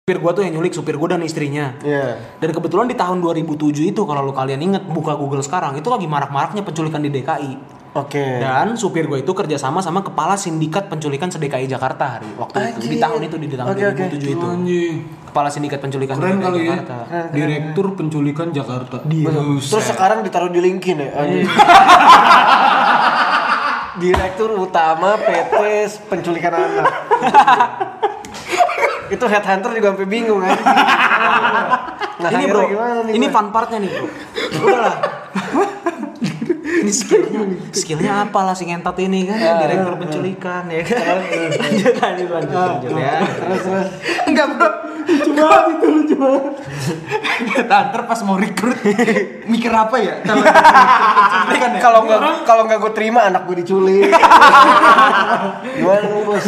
supir gue tuh yang nyulik supir gue dan istrinya. Iya. dan kebetulan di tahun 2007 itu kalau lu kalian inget buka Google sekarang itu lagi marak-maraknya penculikan di DKI Oke. dan supir gue itu kerjasama sama kepala sindikat penculikan seDKI Jakarta hari waktu itu. Di tahun itu di tahun oke. 2007 itu. Anjing kepala sindikat penculikan keren kali ya Jakarta direktur penculikan Jakarta Terus sekarang ditaruh di LinkedIn ya. anjing. Direktur utama PT penculikan anak. itu headhunter juga sampai bingung kan. Nah, ini bro, gimana nih, ini Bro? fun partnya nih bro. Udah lah. Ini skillnya, skillnya apa lah si ngentot ini kan, direktur penculikan ya kan. lanjut lanjut lanjut lanjut ya. Terus terus. Enggak bro cuma itu lucu banget Ntar pas mau rekrut Mikir apa ya Kalau penculikan ya Kalau nggak kalau nggak gue terima anak gue diculik. Gimana lu bos?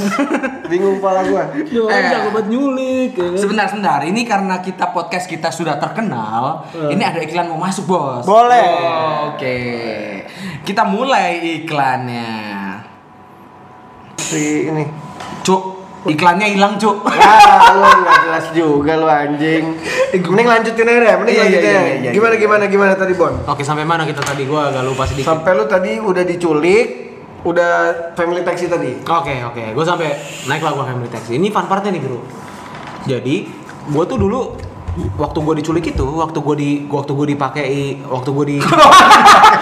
Bingung kepala gue. Orang Eh. jago banget nyulik ya kan? Sebentar, sebentar. Ini karena kita podcast kita sudah terkenal, ini ada iklan mau masuk, Bos. Boleh. Oh, Oke. Kita mulai iklannya. Si ini. Cuk, iklannya hilang, Cuk. Ya, lu nggak jelas juga lu anjing. Mending lanjutin aja deh, mending Iya, lanjutin iya, iya, iya, Gimana iya. gimana gimana tadi Bon? Oke sampai mana kita tadi gua agak lupa sedikit. Sampai lu tadi udah diculik, udah family taxi tadi. Oke oke, gue sampai naik lah gue family taxi. Ini fun partnya nih bro. Jadi gue tuh dulu waktu gue diculik itu, waktu gue di waktu gue dipakai, waktu gue di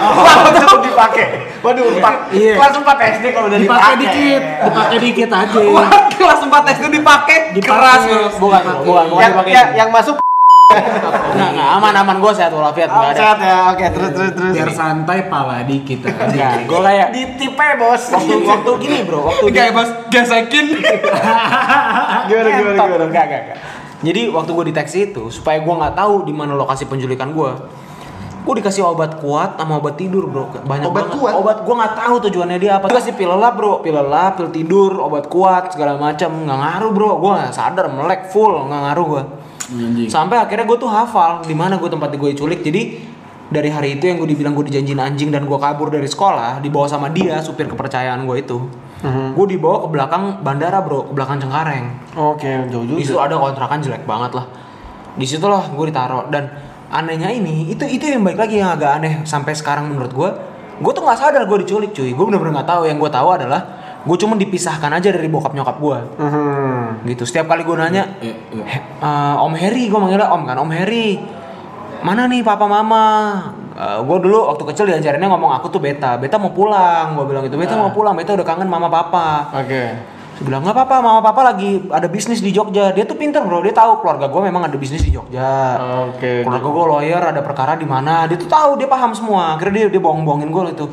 Waduh dipakai. Waduh empat. Iya. Kelas empat SD kalau udah dipakai dikit dipakai dikit aja Kelas 4 SD dipakai keras, Bos. bukan bukan bukan Yang, dipakai. yang, yang masuk Enggak enggak aman aman gue sehat walafiat oh, enggak ada. sehat ya. Oke, terus terus terus. biar santai pala dikit aja Enggak, gue kayak Di tipe bos. waktu waktu gini bro, waktu Enggak ya, Bos. Gesekin. Gimana gimana gimana? Enggak, enggak, enggak. Jadi waktu gue di taksi itu supaya gue nggak tahu di mana lokasi penculikan gue, gue dikasih obat kuat sama obat tidur bro. Banyak Obat banget. kuat? obat gue nggak tahu tujuannya dia apa. Dikasih pil lelap bro. Pil lelap pil tidur obat kuat segala macam nggak ngaruh bro. Gue nggak sadar melek full. Nggak ngaruh gue sampai akhirnya gue tuh hafal di mana gue tempat gue diculik. Jadi dari hari itu yang gue dibilang gue dijanjin anjing dan gue kabur dari sekolah dibawa sama dia supir kepercayaan gue itu gue dibawa ke belakang bandara bro ke belakang Cengkareng. Oke, jauh di situ juga. ada kontrakan jelek banget lah. Di situlah gue ditaruh. Dan anehnya ini itu itu yang baik lagi yang agak aneh sampai sekarang menurut gue gue tuh nggak sadar gue diculik cuy. Gue bener-bener nggak tahu. Yang gue tahu adalah gue cuma dipisahkan aja dari bokap nyokap gue Mhm. gitu. Setiap kali gue nanya. "He- eh, Om Heri gue manggilnya Om kan. Om Heri mana nih papa mama gue dulu waktu kecil diajarinnya ngomong aku tuh beta beta mau pulang gue bilang gitu beta mau pulang beta udah kangen mama papa Oke. Saya bilang nggak apa-apa, mama papa lagi ada bisnis di Jogja. Dia tuh pinter bro, dia tahu keluarga gue memang ada bisnis di Jogja. Oke. Keluarga gue lawyer, ada perkara di mana. Dia tuh tahu, dia paham semua. Akhirnya dia dia bohong-bohongin gue itu.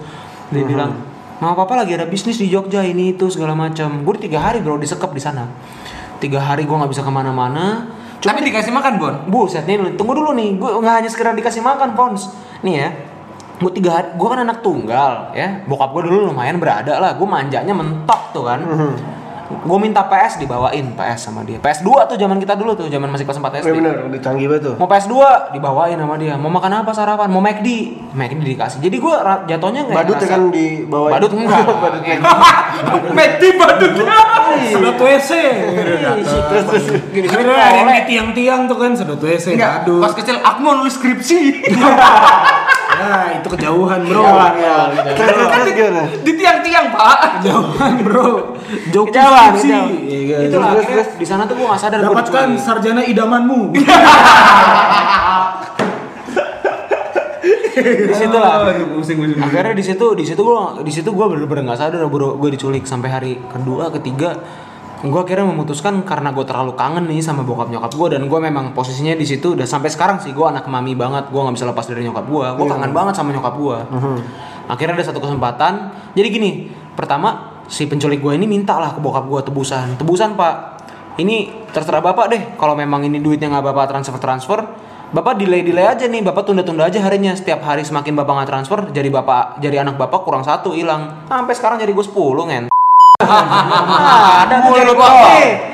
Dia bilang, mama papa lagi ada bisnis di Jogja ini itu segala macam. Gue tiga hari bro disekap di sana. Tiga hari gue nggak bisa ke mana-mana. Cuma Tapi dikasih makan, Bon. Buset nih, tunggu dulu nih. Gue nggak hanya sekedar dikasih makan, Pons. Nih ya. Gue tiga hari, gue kan anak tunggal ya. Bokap gue dulu lumayan berada lah. Gue manjanya mentok tuh kan. Gue minta PS dibawain PS sama dia. PS 2 tuh zaman kita dulu tuh, zaman masih kelas 4 SD. Iya bener, udah canggih banget tuh. Mau PS 2 dibawain sama dia. Mau makan apa sarapan? Mau McD. McD dikasih. Jadi gue jatuhnya nggak Badut ya ngerasa- kan di bawah. Badut enggak. Badut McD. McD badutnya. Sedot WC. Terus terus. Gini, ada yang di tiang-tiang tuh kan sedot WC. Aduh. pas kecil aku mau nulis skripsi. Nah, itu kejauhan, Bro. Terus terus terus gimana? Di tiang-tiang, Pak. Kejauhan, Bro. Jauh Kejauhan. Iya kan? Itulah Terus, akhirnya di sana tuh gue gak sadar gua Dapatkan sarjana idamanmu. di situ lah akhirnya di situ di situ gue di situ gue bener-bener nggak sadar bro gue diculik sampai hari kedua ketiga gue akhirnya memutuskan karena gue terlalu kangen nih sama bokap nyokap gue dan gue memang posisinya di situ udah sampai sekarang sih. Gue anak mami banget gue nggak bisa lepas dari nyokap gue gue kangen banget sama nyokap gue akhirnya ada satu kesempatan. Jadi gini pertama si penculik gue ini minta lah ke bokap gue tebusan. Tebusan pak. Ini terserah bapak deh. Kalau memang ini duitnya nggak bapak transfer transfer bapak delay delay aja nih. Bapak tunda tunda aja harinya. Setiap hari semakin bapak nggak transfer jadi bapak jadi anak bapak kurang satu hilang. Sampai sekarang jadi gue 10 ngen ada mulai gua.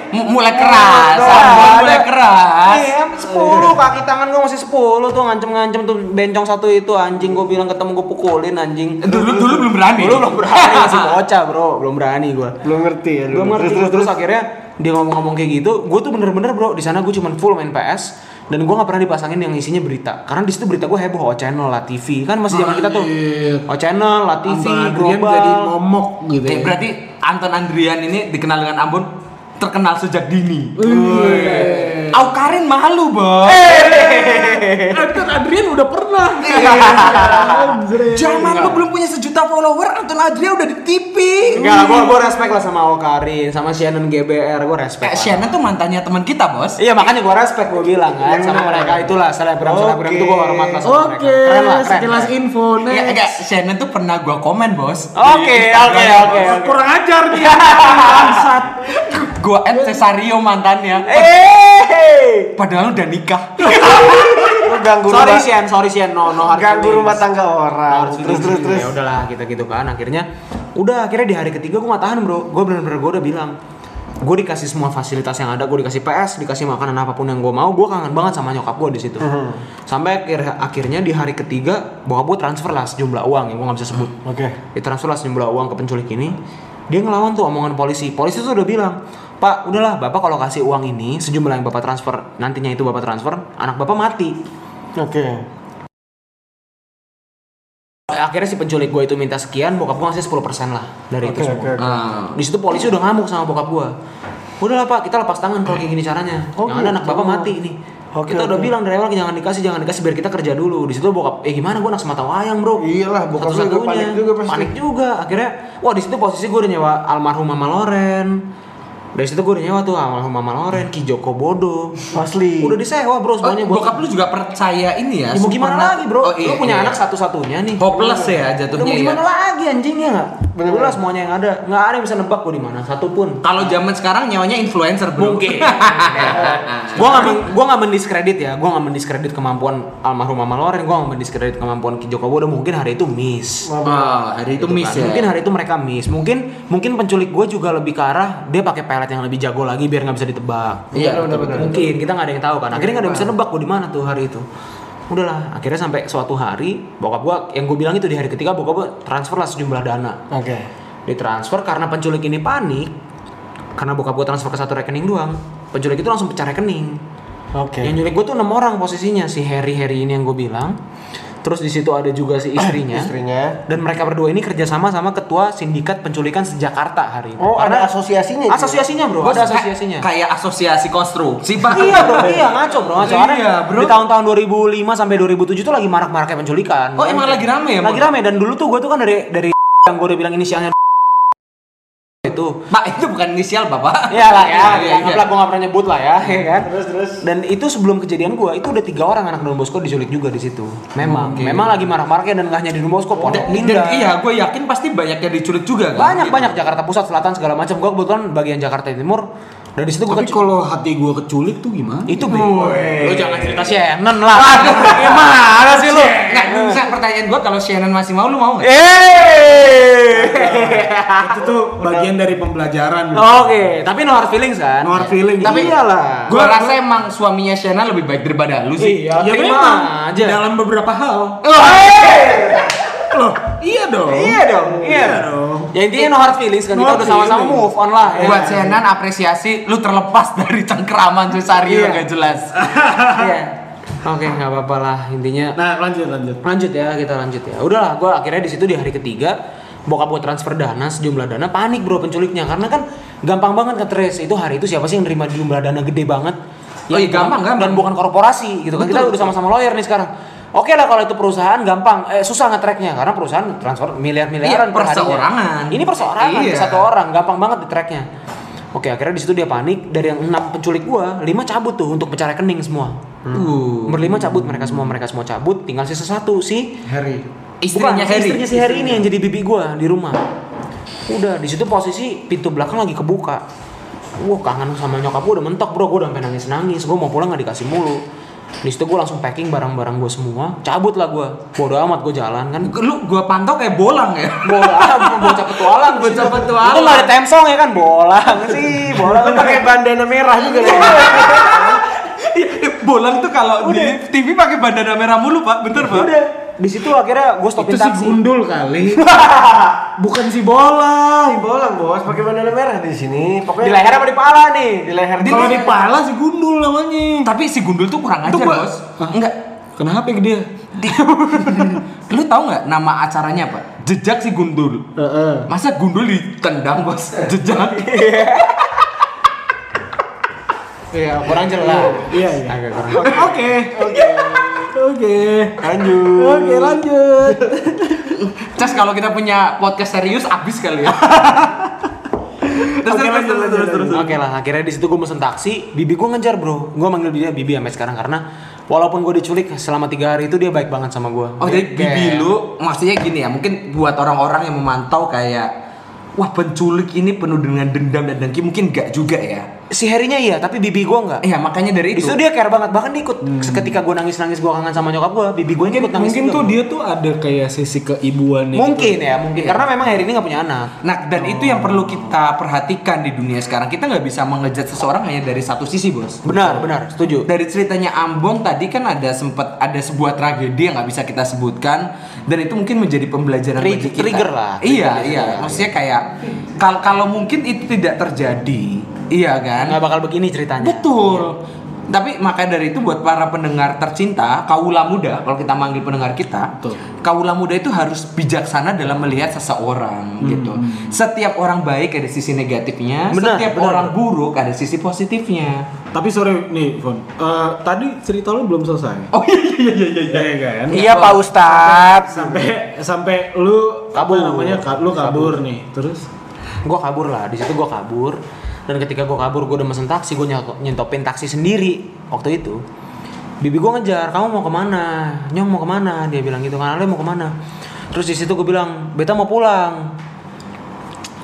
Mulai keras, Ambon, mulai keras. Iya, 10 kaki tangan gue masih 10 tuh ngancem-ngancem tuh bencong satu itu anjing gue bilang ketemu gue pukulin anjing. Dulu dulu belum berani. Dulu belum berani masih bocah, Bro. Belum berani gue. Belum ngerti ya. Belum ngerti Terus terus, terus terus akhirnya dia ngomong-ngomong kayak gitu, gue tuh bener-bener bro di sana gue cuman full main PS dan gue nggak pernah dipasangin yang isinya berita karena di situ berita gue heboh O channel lah TV kan masih zaman kita tuh Anjir. O channel lah TV Anton global jadi momok gitu Eh, ya. berarti Anton Andrian ini dikenal dengan Ambon terkenal sejak dini. Wih. Aukarin malu, Bos. Anton Adrian udah pernah. Zaman lu belum punya sejuta follower, Anton Adrian udah di TV. Enggak gue gue respect lah sama Okarin, sama Shannon GBR, gue respect. Eh. Shannon tuh mantannya teman kita, Bos. Iya makanya gue respect gue bilang kan sama mereka itulah selebgram selebgram itu gue hormat lah sama mereka. Oke, sekilas info Enggak, next. enggak, Shannon tuh pernah gua komen, Bos. Oke, oke, oke, oke. Kurang ajar dia. Bangsat. Gua add Cesario mantannya. Eh, Padahal udah nikah. Ganggu sorry rumah, Sian, sorry Sian, no no hard ganggu rumah tangga orang. Harus Terus terus terus. Ya udahlah kita gitu kan. Akhirnya udah akhirnya di hari ketiga gue gak tahan bro. Gue bener-bener gue udah bilang gue dikasih semua fasilitas yang ada, gue dikasih PS, dikasih makanan apa pun yang gue mau, gue kangen banget sama nyokap gue di situ. Sampai akhir akhirnya di hari ketiga bokap gue transfer lah sejumlah uang yang gue nggak bisa sebut. Oke. Ditransfer lah sejumlah uang ke penculik ini. Dia ngelawan tuh omongan polisi. Polisi tuh udah bilang, Pak, udahlah, bapak kalau kasih uang ini sejumlah yang bapak transfer, nantinya itu bapak transfer, anak bapak mati. Oke. akhirnya si penculik gue itu minta sekian bokap gue ngasih 10% lah dari itu Oke semua oke. oke. Ah. di situ polisi udah ngamuk sama bokap gue udahlah pak kita lepas tangan kalau kayak gini caranya Oh, yang ada anak gitu. bapak mati ini Oke, kita udah bilang dari awal jangan dikasih jangan dikasih biar kita kerja dulu di situ bokap eh gimana gue anak semata wayang bro Iyalah, bokap lu juga panik juga pasti. panik juga akhirnya wah di situ posisi gue udah nyewa almarhum mama Loren dari situ gue udah nyewa tuh almarhum mama Loren Ki Joko Bodo Asli. udah disewa bro Oh, semuanya buat bokap lu juga percaya ini ya? Ya, mau gimana lagi bro Oh, iya, lu punya iya. anak satu-satunya nih Hopeless ya Udah jatuhnya mau ya. gimana lagi anjing ya nggak Bener, Udah bener. semuanya yang ada. Nggak ada yang bisa nebak gue di mana. Satu pun. Kalau zaman sekarang nyawanya influencer bro. Mungkin. gua nggak men- gua nggak mendiskredit ya. Gua nggak mendiskredit kemampuan almarhum Mama Loren. Gua nggak mendiskredit kemampuan Ki Joko Widodo. Mungkin hari itu miss. Oh, hari itu Gitu miss kan. ya. Mungkin hari itu mereka miss. Mungkin mungkin penculik gue juga lebih ke arah dia pakai pelet yang lebih jago lagi biar nggak bisa ditebak. Iya. Mungkin kita nggak ada yang tahu kan. Akhirnya nggak ada yang bisa nebak gue di mana tuh hari itu. Udahlah, akhirnya sampai suatu hari bokap gua yang gue bilang itu di hari ketiga bokap gua transfer lah sejumlah dana. Oke. Ditransfer karena penculik ini panik. Karena bokap gua transfer ke satu rekening doang. Penculik itu langsung pecah rekening. Oke. Yang nyulik gue tuh enam orang posisinya si Harry Harry ini yang gue bilang. Terus di situ ada juga si istrinya. Istrinya. Dan mereka berdua ini kerjasama sama ketua sindikat penculikan sejakarta hari ini. Oh, ada asosiasinya. asosiasinya bro, ada asosiasinya. Kayak asosiasi konstruksi pak. iya bro, iya ngaco bro, ngaco. Iya, Karena bro. Di tahun-tahun 2005 sampai 2007 tuh lagi marak-maraknya penculikan. Oh, emang lagi rame ya, Lagi rame dan dulu tuh gue tuh kan dari dari yang gue udah bilang inisialnya itu Pak itu bukan inisial bapak. Iya lah ya, Iya, ya, iya, anggaplah gue gak pernah nyebut lah ya, ya kan. Terus terus. Dan itu sebelum kejadian gue, itu udah tiga orang anak Don Bosco diculik juga di situ. Memang, Oke. memang lagi marah-marahnya dan gak hanya di Don Bosco, Pondok Indah. dan iya, gue yakin pasti banyak yang diculik juga kan. banyak banyak Jakarta Pusat, Selatan segala macam. Gue kebetulan bagian Jakarta Timur. Dan di situ gue Tapi kalau hati gue keculik tuh gimana? itu bro. Lu jangan cerita Shannon lah. Gimana sih lu? Nggak, bisa pertanyaan gue kalau Shannon masih mau, lu mau nggak? Eh. itu tuh bagian dari pembelajaran. Oke, tapi no hard feelings kan? No hard feelings. Tapi iyalah. Gue rasa emang suaminya Shannon lebih baik daripada lu sih. Iya, ya terima memang aja. dalam beberapa hal. Loh, iya dong. Iya dong, iya dong. Ya intinya no hard feelings kan No kita udah sama-sama move on lah. ya. Buat Shannon apresiasi lu terlepas dari cengkeraman Susario Iya. gak jelas. Iya. Oke, nggak apa-apa lah intinya. Nah, lanjut lanjut. Lanjut ya, kita lanjut ya. Udahlah, gue akhirnya di situ di hari ketiga bokap gue transfer dana sejumlah dana panik bro penculiknya karena kan gampang banget nge-trace itu hari itu siapa sih yang nerima jumlah dana gede banget Oh iya, gampang, dan gampang. bukan korporasi gitu kan kita udah sama-sama lawyer nih sekarang oke lah kalau itu perusahaan gampang. Eh, susah nge-tracknya karena perusahaan transfer miliar-miliaran Iya, perseorangan. ini perseorangan Iya. satu orang gampang banget di tracknya oke akhirnya di situ dia panik. Dari yang enam penculik gua lima cabut tuh untuk pecah rekening semua. Uh. berlima cabut mereka semua mereka semua cabut. Tinggal sisa satu si Harry. Istrinya Bukan, Harry. istrinya si Harry ini yang jadi bibi gua di rumah. Udah di situ posisi pintu belakang lagi kebuka. Wah kangen sama nyokap gua udah mentok bro. Gua udah sampai nangis nangis gua mau pulang nggak dikasih mulu di situ gua langsung packing barang-barang gua semua. Cabut lah gua. Bodo amat gua jalan kan. Lu gua pantau kayak bolang ya. bola bocah petualang. Bocah petualang. itu nggak ada temsong ya kan? Bolang sih bolang. Lu pakai bandana merah juga ya. bolang tuh kalau di TV pakai bandana merah mulu pak, bener pak? udah di situ akhirnya gua stopin Itu si gundul kali. Bukan si bola. Si bolang bos, pakai bandana merah di sini. di Pokoknya leher apa di pala nih di leher. Kalau di pala si gundul namanya. Tapi si Gundul tuh kurang ajar bos. Hah? Enggak. Kenapa ya dia? Di- lu tahu nggak nama acaranya apa? Jejak si Gundul. Heeh. Masa Gundul ditendang bos? Jejak. iya kurang jelas Iya, iya. agak kurang Oke. Oke. Oke. Lanjut. Oke, lanjut. Cas kalau kita punya podcast serius abis kali ya. terus, Oke, terus, lanjut, terus, lanjut, terus, terus. Oke lah, akhirnya di situ gue mesen taksi, bibi gue ngejar bro, gue manggil dia bibi sampai sekarang karena walaupun gue diculik selama tiga hari itu dia baik banget sama gue. Oh jadi bibi lu maksudnya gini ya mungkin buat orang-orang yang memantau kayak wah penculik ini penuh dengan dendam dan dengki mungkin gak juga ya. Si Harry-nya iya, tapi bibi gue enggak. Iya makanya dari itu. situ dia care banget, bahkan dia ikut. Ketika gue nangis-nangis gue kangen sama nyokap gue, bibi gue ikut nangis mungkin tuh dia tuh ada kayak sisi keibuan Mungkin ya, mungkin. Karena memang Harry ini gak punya anak. Nah dan itu yang perlu kita perhatikan di dunia sekarang kita nggak bisa mengejat seseorang hanya dari satu sisi bos. Benar, benar, setuju. Dari ceritanya Ambon tadi kan ada sempat ada sebuah tragedi yang nggak bisa kita sebutkan dan itu mungkin menjadi pembelajaran Tri- bagi kita. trigger lah. Iya Trigger, iya. iya. Maksudnya kayak kalau kalau mungkin itu tidak terjadi, iya kan? Nggak bakal begini ceritanya. Betul. Tapi maka dari itu buat para pendengar tercinta, kaula muda, kalau kita manggil pendengar kita, Betul. kaula muda itu harus bijaksana dalam melihat seseorang gitu. Setiap orang baik ada sisi negatifnya, Benar, setiap benar. orang buruk ada sisi positifnya. Tapi sore nih, Fon. Eh, tadi cerita lu belum selesai. Oh iya iya iya iya. Iya kan? Iya Pak Ustadz. Sampai sampai lu Kabur. namanya? lu kabur, nih. Terus gue kabur lah di situ gue kabur dan ketika gue kabur gue udah mesen taksi gue nyentopin taksi sendiri. Waktu itu bibi gue ngejar kamu mau ke mana? Nyong mau ke mana? Dia bilang gitu kan mau ke mana? Terus di situ gue bilang beta mau pulang.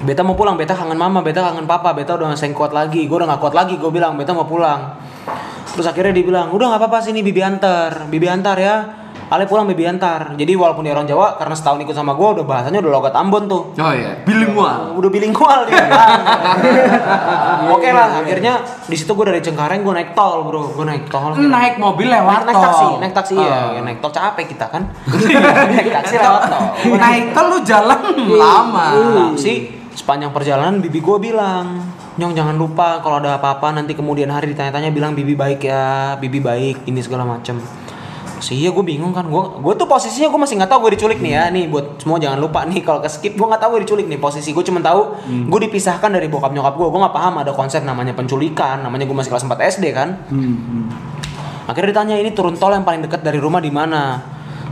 Beta mau pulang, beta kangen mama, beta kangen papa, beta udah nggak kuat lagi, gue udah nggak kuat lagi, gue bilang beta mau pulang. Terus akhirnya dia bilang, udah nggak apa-apa sini bibi antar, bibi antar ya. Ale pulang bibi antar. Jadi walaupun dia orang Jawa, karena setahun ikut sama gue, udah bahasanya udah logat Ambon tuh. Oh iya, bilingual. Udah bilingual dia. Oke lah, akhirnya di situ gue dari Cengkareng gue naik tol bro, gue naik tol. Naik mobil lewat naik, naik tol. taksi, naik taksi ya, Oh. Ya, naik tol capek kita kan. naik taksi lewat tol. Naik tol lu jalan lama. Taksi sepanjang perjalanan bibi gue bilang, Nyong jangan lupa kalau ada apa-apa nanti kemudian hari ditanya-tanya bilang bibi baik ya, bibi baik ini segala macem. Sih iya gue bingung kan, gue gue tuh posisinya gue masih nggak tahu gue diculik nih ya, nih buat semua jangan lupa nih kalau ke skip gue nggak tahu gue diculik nih. Posisi gue cuma tahu gue dipisahkan dari bokap nyokap gue, gue nggak paham ada konsep namanya penculikan, namanya gue masih kelas 4 SD kan. Akhirnya ditanya ini turun tol yang paling dekat dari rumah di mana?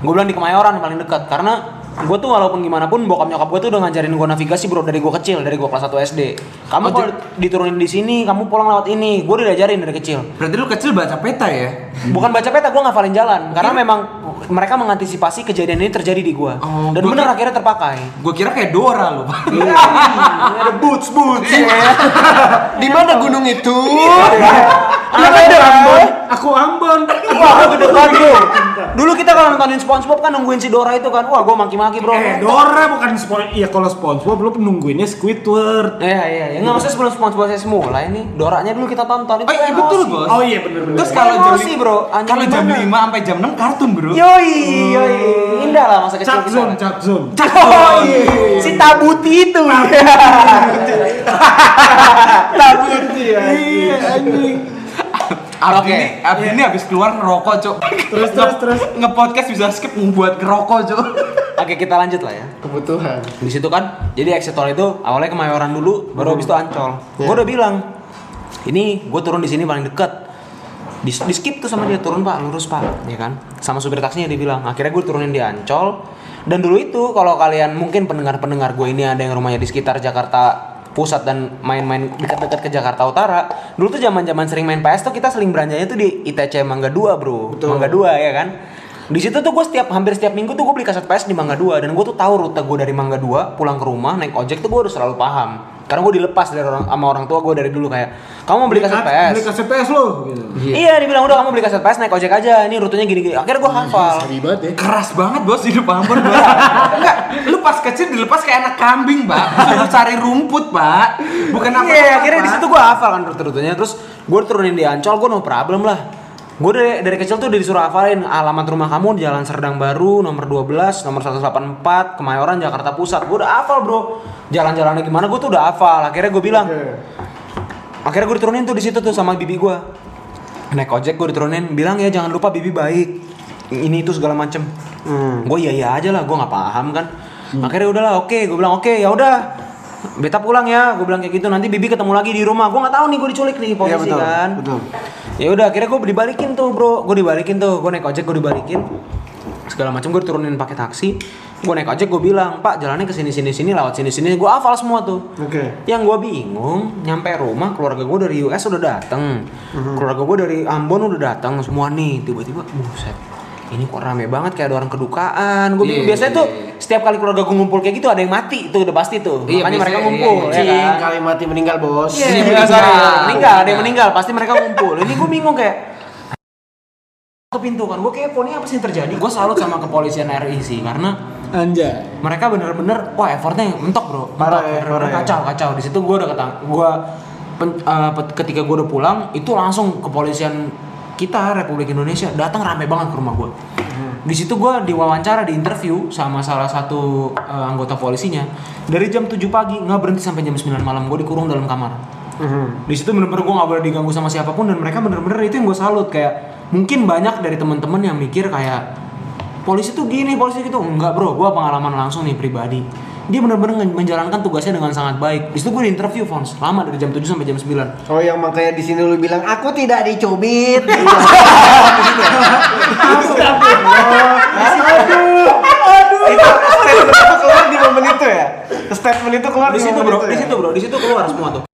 Gue bilang di Kemayoran yang paling dekat. Karena gue tuh walaupun gimana pun bokap nyokap gue tuh udah ngajarin gue navigasi bro dari gue kecil dari gue kelas 1 SD. Kamu Oh, kalau diturunin di sini, kamu pulang lewat ini. Gue udah diajarin dari kecil. Berarti lu kecil baca peta ya? Bukan baca peta, gue ngafalin jalan karena memang mereka mengantisipasi kejadian ini terjadi di gue. Oh, Dan gua bener kira- akhirnya terpakai. Gue kira kayak Dora lu. ada boots boots. Di mana gunung itu? Ada Ambon, aku Ambon. Wah, gede banget bro. Dulu kita kalau nontonin SpongeBob kan nungguin si Dora itu kan. Wah, gue maki-maki bro. Eh, Dora bukan Spon. Iya kalau SpongeBob lu nungguinnya Squidward. Iya iya iya. Enggak maksudnya sebelum SpongeBob saya mulai nih, Doranya dulu kita tonton itu. Oh iya betul bos. Oh iya bener-bener. Terus kalau jam Emosi, bro. Kalau jam gimana? 5 sampai jam 6 kartun bro. Yoi, yoi. Indah lah masa kecil kita. zone, chat zone. Oh, iya. si Tabuti itu. Tabuti ya. Iya anjing. Abdi Oke. ini, Abdi ini habis keluar ngerokok cok. Terus, terus, terus. Nge-podcast bisa skip buat ngerokok cok. Oke, kita lanjut lah ya. Kebutuhan. Di situ kan, jadi exit tol itu awalnya Kemayoran dulu, baru habis itu Ancol. Iya. Gue udah bilang, ini gue turun di sini paling deket. Di, di skip tuh sama dia turun pak, lurus pak, ya kan? Sama supir taksinya dia bilang. Akhirnya gue turunin di Ancol. Dan dulu itu kalau kalian mungkin pendengar-pendengar gue ini ada yang rumahnya di sekitar Jakarta pusat dan main-main dekat-dekat ke Jakarta Utara. Dulu tuh zaman-zaman sering main PS tuh kita seling beranjanya tuh di ITC Mangga 2, Bro. Mangga 2 ya kan? Di situ tuh gue setiap hampir setiap minggu tuh gue beli kaset PS di Mangga 2 dan gue tuh tahu rute gue dari Mangga 2 pulang ke rumah naik ojek tuh gue udah selalu paham. Karena gue dilepas dari orang sama orang tua gue dari dulu kayak kamu mau beli kaset PS. Beli kaset PS lo gitu. Iya, dibilang udah kamu beli kaset PS naik ojek aja. Ini rutenya gini-gini. Akhirnya gue hafal. Banget ya. Keras banget bos hidup Ambon bos. Enggak, lu pas kecil dilepas kayak anak kambing pak. Suruh cari rumput pak. Bukan apa Iya, akhirnya di situ gue hafal kan rute-rutenya. Terus gue turunin di Ancol, gue no problem lah. Gue dari, dari kecil tuh udah disuruh hafalin alamat rumah kamu di Jalan Serdang Baru nomor 12, nomor 184, Kemayoran, Jakarta Pusat. Gue udah hafal bro. Jalan-jalannya gimana gue tuh udah hafal. Akhirnya gue bilang, akhirnya gue diturunin tuh di situ tuh sama bibi gue. Naik ojek gue diturunin, bilang ya jangan lupa bibi baik. Ini itu segala macem. Hmm. Gue iya iya aja lah, gue nggak paham kan. Akhirnya udahlah, oke, gue bilang oke, ya udah. Beta pulang ya, gue bilang kayak gitu. Nanti bibi ketemu lagi di rumah. Gue nggak tahu nih gue diculik nih posisi Iya, betul, kan. betul. Ya udah, akhirnya gue dibalikin tuh bro. Gue dibalikin tuh, gue naik ojek gue dibalikin. Segala macam gue turunin pakai taksi. Gue naik ojek gue bilang, Pak jalannya ke sini sini sini lewat sini sini. Gue hafal semua tuh. Oke. Yang gue bingung, nyampe rumah keluarga gue dari US udah dateng, keluarga gue dari Ambon udah datang semua nih. Tiba-tiba, buset, ini kok rame banget kayak ada orang kedukaan. Gue Iya, biasanya iya, tuh iya. setiap kali keluarga gue ngumpul kayak gitu ada yang mati, itu udah pasti tuh. Iya, Makanya mereka ngumpul, iya, ya Cing, kan? kali mati meninggal bos. Iya, Iya, meninggal, meninggal. meninggal, ada yang meninggal, pasti mereka ngumpul. Ini gue bingung kayak ke pintu kan, gue kepo nih apa sih yang terjadi? Gue salut sama kepolisian RI sih karena Anjay. mereka bener-bener wah effortnya mentok bro Parah Mentok, ya, parah ya. kacau kacau di situ gue udah ketang gue pen- eh, ketika gue udah pulang itu langsung kepolisian kita Republik Indonesia datang rame banget ke rumah gue di situ gue diwawancara di interview sama salah satu eh, anggota polisinya. Dari jam 7 pagi nggak berhenti sampai jam 9 malam gue dikurung dalam kamar. Mhm. di situ bener-bener gue nggak boleh diganggu sama siapa pun dan mereka bener-bener itu yang gue salut. Kayak mungkin banyak dari teman-teman yang mikir kayak polisi tuh gini polisi gitu. Enggak bro. Gue pengalaman langsung nih pribadi dia bener-bener nge- menjalankan tugasnya dengan sangat baik. Di situ gue interview Fons. Lama dari jam 7 sampai jam 9 Oh yang makanya di sini lu bilang aku tidak dicubit. Itu statement itu keluar di momen itu ya. Statement itu keluar di situ bro. di ya? situ bro. Di situ keluar semua tuh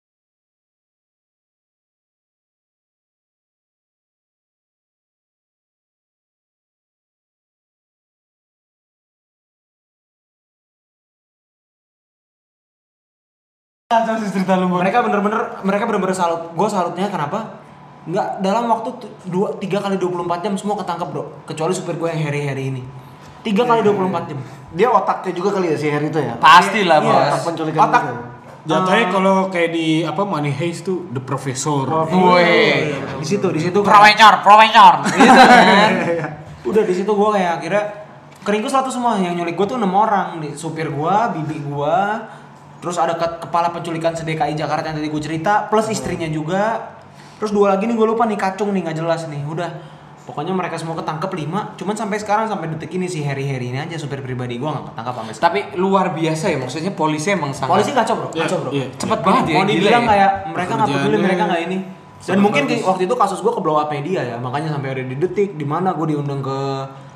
cerita lu mereka bener-bener mereka bener-bener salut gue salutnya kenapa nggak dalam waktu tu- dua tiga kali 24 jam semua ketangkep bro kecuali supir gue yang Harry Harry ini tiga kali 24 jam Dia otaknya juga kali ya si Harry itu ya. Pasti lah, Iya. Bos. Otak penculikan Otak. Jatuhnya kalau kayak di apa Money Heist tuh The Professor. Woi. di situ di situ Profesor, profesor. gitu kan udah di situ gue kayak akhirnya keringkus lah tuh semua yang nyulik gue tuh enam orang nih supir gue bibi gue terus ada ke- kepala penculikan sedekai Jakarta yang tadi gue cerita plus istrinya juga terus dua lagi nih gue lupa nih kacung nih nggak jelas nih udah pokoknya mereka semua ketangkep lima cuman sampai sekarang sampai detik ini si Harry Harry ini aja supir pribadi gue nggak ketangkap sampai sekarang Tapi luar biasa ya maksudnya polisi emang sangat polisi kacau bro Iya, kacau bro iya. cepet banget ya. mau gila dibilang ya. kayak mereka nggak peduli mereka nggak ini dan sangat mungkin bagus. waktu itu kasus gue ke blow up media ya makanya sampai ada di detik di mana gue diundang ke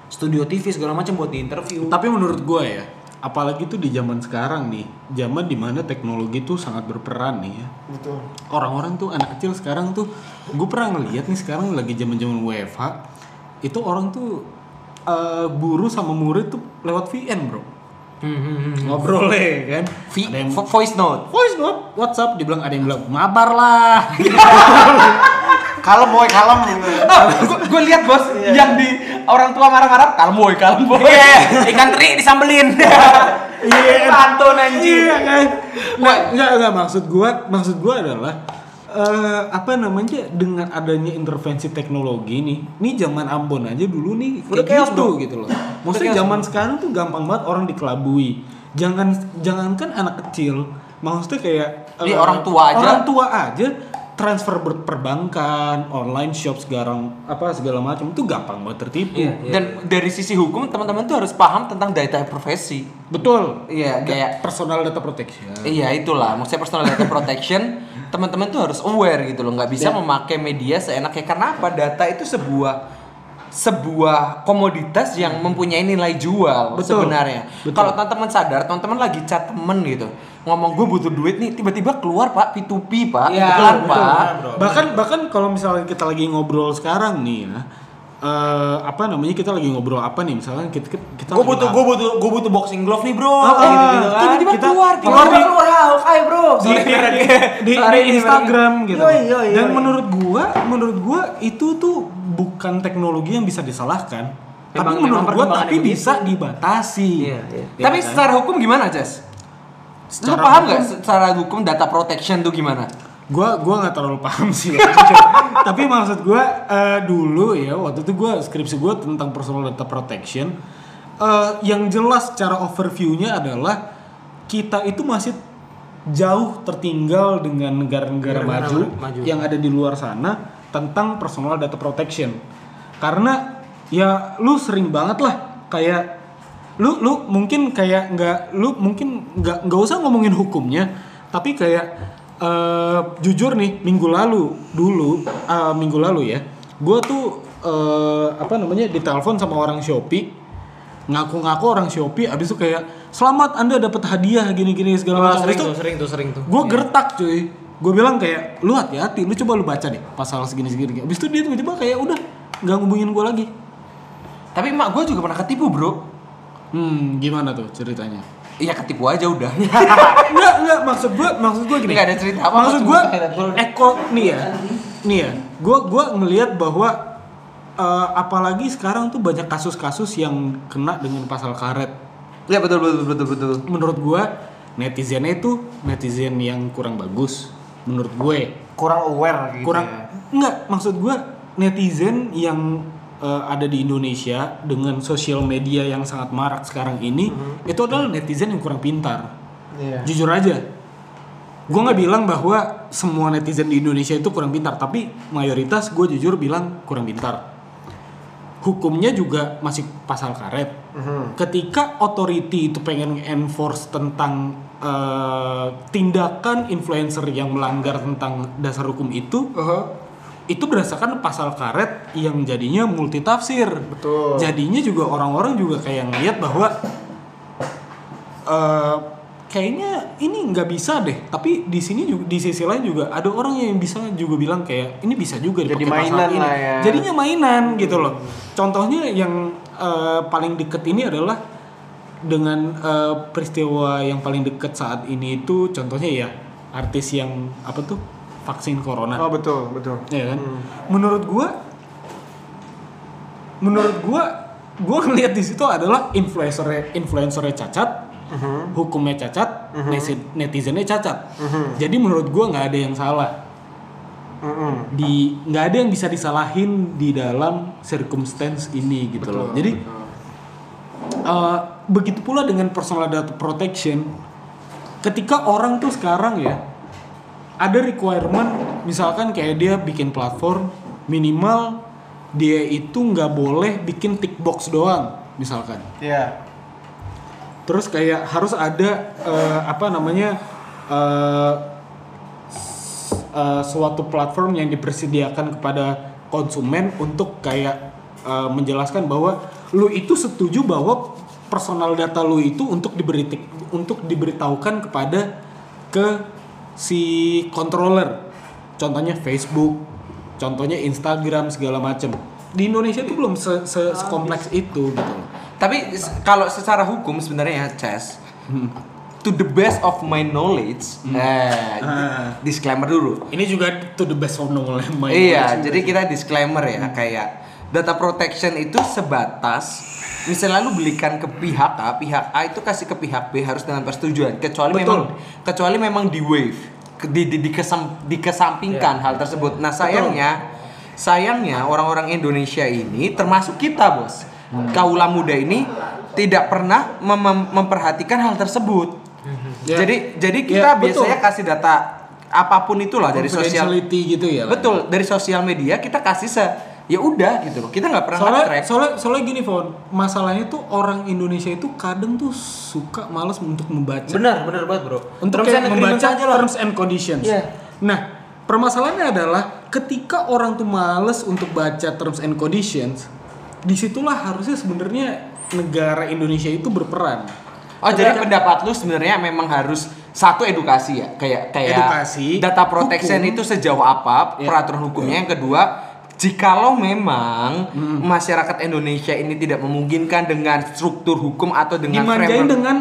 studio TV segala macam buat di interview Tapi menurut gue ya, apalagi tuh di zaman sekarang nih, zaman di mana teknologi tuh sangat berperan nih ya. Betul. Orang-orang tuh anak kecil sekarang tuh, gue pernah ngeliat nih sekarang lagi zaman zaman WFH, itu orang tuh eh, guru sama murid tuh lewat VN bro, Hmm, hmm, hmm. ngobrol kan. Vi- Ada yang vo- voice note. voice note, WhatsApp, dibilang ada yang bilang mabar lah. Kalem boy, kalem. gue lihat bos yang di orang tua marah-marah kalem boy kalem boy ikan teri disambelin Iya, pantun anjir Iya kan? Nggak, nggak, nggak maksud gua, maksud gua adalah eh apa namanya dengan adanya intervensi teknologi nih, nih zaman Ambon aja dulu nih Udah kayak chaos, gitu bro. gitu loh. Maksudnya zaman sekarang tuh gampang banget orang dikelabui. Jangan jangankan anak kecil, maksudnya kayak Iya, eh, orang tua aja. Orang tua aja transfer ber- perbankan, online shop sekarang apa segala macam itu gampang banget tertipu. Iya, iya. dan dari sisi hukum teman-teman tuh harus paham tentang data profesi Betul. Iya, kayak- personal data protection. Iya itulah, maksudnya personal data protection teman-teman tuh harus aware gitu loh, nggak bisa memakai media seenaknya karena apa? Data itu sebuah sebuah komoditas yang mempunyai nilai jual Betul. sebenarnya. Betul. Kalau teman-teman sadar, teman-teman lagi chat temen gitu, ngomong gue butuh duit nih, tiba-tiba keluar pak P2P pak, Iya, iklan betul, pak. benar, bro. bahkan bahkan kalau misalnya kita lagi ngobrol sekarang nih ya eh, apa namanya kita lagi ngobrol apa nih misalnya kita kita gue lagi butuh gue butuh gue butuh boxing glove nih bro Ah, kayak gitu gitu kan tiba-tiba kita- keluar, keluar tiba-tiba di- keluar Hawkeye bro di, di, di Instagram gitu. Yoi, yoi, Dan yoi. menurut gua, menurut gua itu tuh bukan teknologi yang bisa disalahkan. tapi Emang- menurut perkembangan tapi bisa dibatasi. Iya, iya. Ya Tapi kan? secara hukum gimana, Jas? Lu Secara paham hukum- nggak secara hukum data protection tuh gimana? gua gua nggak terlalu paham sih tapi maksud gua eh, dulu ya waktu itu gua skripsi gua tentang personal data protection eh, yang jelas secara overviewnya adalah kita itu masih jauh tertinggal dengan negara-negara Negara-negara maju, maju. yang ada di luar sana tentang personal data protection. Karena ya lu sering banget lah kayak lu lu mungkin kayak nggak lu mungkin nggak nggak usah ngomongin hukumnya tapi kayak eh, jujur nih minggu lalu dulu eh, minggu lalu ya gue tuh eh, apa namanya ditelepon sama orang Shopee ngaku-ngaku orang Shopee abis itu kayak selamat anda dapat hadiah gini-gini segala macam. Sering itu tuh sering tuh sering tuh. gue gertak cuy gue bilang kayak lu hati-hati lu coba lu baca deh pasal segini segini abis itu dia tiba-tiba kayak udah nggak ngubungin gue lagi Tapi emak gue juga pernah ketipu bro. hmm gimana tuh ceritanya Iya ketipu aja udah. Enggak, enggak maksud gue, maksud gue gini. Nggak ada cerita apa-apa, Maksud gue, eko nih ya, nih ya. Gue gue ngelihat bahwa eh, apalagi sekarang tuh banyak kasus-kasus yang kena dengan pasal karet. Iya betul betul betul betul. Menurut gue netizennya itu netizen yang kurang bagus. Menurut gue Kurang aware gitu. kurang ya. enggak maksud gue netizen yang eh, ada di Indonesia dengan sosial media yang sangat marak sekarang ini itu adalah netizen yang kurang pintar. Iya. Jujur aja. Gue nggak bilang bahwa semua netizen di Indonesia itu kurang pintar, tapi mayoritas gue jujur bilang kurang pintar. Hukumnya juga masih pasal karet. Mhm. Ketika authority itu pengen enforce tentang eh, tindakan influencer yang melanggar tentang dasar hukum itu, itu berdasarkan pasal karet yang jadinya multitafsir. Betul. Jadinya juga orang-orang juga kayak ngeliat bahwa eh kayaknya ini nggak bisa deh. Tapi di sini juga di sisi lain juga ada orang yang bisa juga bilang kayak ini bisa juga Jadi mainan ini. lah ya. Jadinya mainan gitu loh. Contohnya yang eh, paling deket ini adalah dengan eh, peristiwa yang paling deket saat ini itu contohnya ya artis yang apa tuh vaksin corona. Oh betul betul. Ya kan? Menurut gua menurut gua gua ngelihat di situ adalah influencer influencernya cacat, hukumnya cacat, neti- netizennya cacat. Jadi menurut gua nggak ada yang salah. Mm-mm. Di nggak ada yang bisa disalahin di dalam circumstance ini gitu loh. Jadi eh, begitu pula dengan personal data protection. Ketika orang tuh sekarang ya ada requirement misalkan kayak dia bikin platform minimal dia itu nggak boleh bikin tick box doang misalkan Iya. Terus kayak harus ada eh, apa namanya s- eh, suatu platform yang dipersediakan kepada konsumen untuk kayak eh, menjelaskan bahwa lu itu setuju bahwa personal data lu itu untuk diberi untuk diberitahukan kepada ke si controller. Contohnya Facebook contohnya Instagram segala macem. Di Indonesia itu belum se, se- sekompleks itu gitu. loh. Tapi kalau secara hukum sebenarnya ya, Chess, to the best of my knowledge, eh, Ah. disclaimer dulu. Ini juga to the best of knowledge. my Iya, knowledge. jadi kita disclaimer ya, kayak data protection itu sebatas misalnya lu belikan ke pihak A, pihak A itu kasih ke pihak B harus dengan persetujuan, kecuali Betul. memang kecuali memang di waive, ke- di, di, dikesam- dikesampingkan hal tersebut. Nah sayangnya, sayangnya orang-orang Indonesia ini termasuk kita bos, kaula muda ini tidak pernah mem- mem- memperhatikan hal tersebut. Ya. Jadi jadi kita Ya, betul. biasanya kasih data apa pun itulah dari sosial gitu ya. kan? Betul, dari sosial media kita kasih se ya udah gitu loh. Kita nggak pernah Soalnya, track. soalnya, soalnya gini, Fon. Masalahnya tuh orang Indonesia itu kadang tuh suka malas untuk membaca. Benar, benar banget, Bro. Untuk Terms kayak membaca aja lah. terms and conditions. Iya. Nah, permasalahannya adalah ketika orang tuh males untuk baca terms and conditions, di situlah harusnya sebenarnya negara Indonesia itu berperan. Oh, jadi pendapat lu sebenarnya memang harus satu edukasi ya, kayak kayak Edukasi, data protection hukum. itu sejauh apa Iya. peraturan hukumnya. Yang kedua, jikalau memang Hmm. masyarakat Indonesia ini tidak memungkinkan dengan struktur hukum atau dengan Dimanjain framework dengan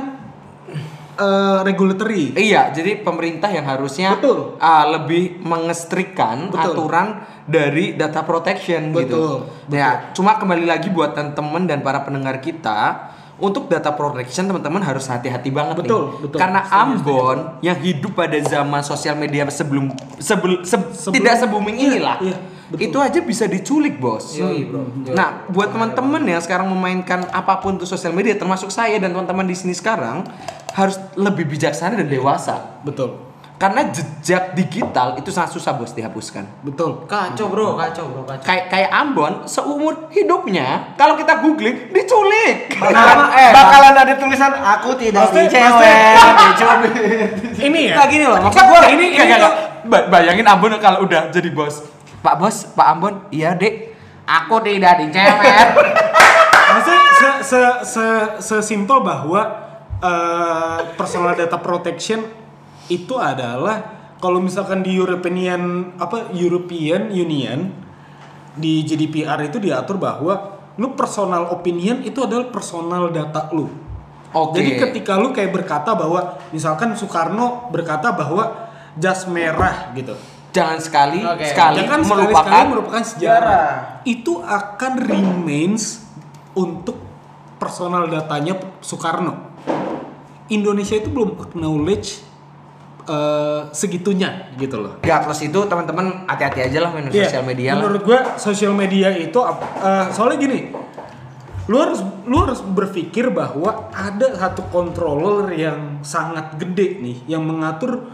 eh, regulatory. Iya, jadi pemerintah yang harusnya Betul. uh, lebih mengestrikan Betul. aturan dari data protection gitu. Betul, Ya, cuma kembali lagi buat teman-teman dan para pendengar kita, untuk data protection teman-teman harus hati-hati banget Betul, nih. betul. Karena Setuju, Ambon yang hidup pada zaman sosial media sebelum sebel, se- Sebelum- tidak se-booming Iya, inilah. iya, betul. itu aja bisa diculik, Bos. Yoi, bro. Yoi. Nah, buat teman-teman yang sekarang memainkan apa pun tuh sosial media termasuk saya dan teman-teman di sini sekarang harus lebih bijaksana dan dewasa. Betul. Karena jejak digital itu sangat susah bos dihapuskan. Betul. Kacau, Bro. Kacau, Bro. Kacau. Kayak kayak Ambon seumur hidupnya kalau kita googling diculik. Bakalan, bakalan ada tulisan aku tidak Pasti- dicewek, dicubit. Ini ya. Nah, gini loh, maksud gua ini ini ini Ba- bayangin Ambon kalau udah jadi bos. Pak bos, Pak Ambon, iya dek. Aku tidak dicewek. Maksudnya se se se sesimpel bahwa eh, personal data protection itu adalah kalau misalkan di European apa European Union di GDPR itu diatur bahwa lu personal opinion itu adalah personal data lu. Oke. Jadi ketika lu kayak berkata bahwa misalkan Soekarno berkata bahwa jas merah gitu. Jangan sekali Oke. sekali Jangan melupakan sekali-sekali merupakan sejarah. sejarah. Itu akan remains untuk personal datanya Soekarno. Indonesia itu belum acknowledge eh, segitunya gitu loh. Regardless itu teman-teman hati-hati aja lah main Iya, sosial media lah. Menurut gua sosial media itu eh, soalnya gini, lu harus lu harus berpikir bahwa ada satu controller yang sangat gede nih yang mengatur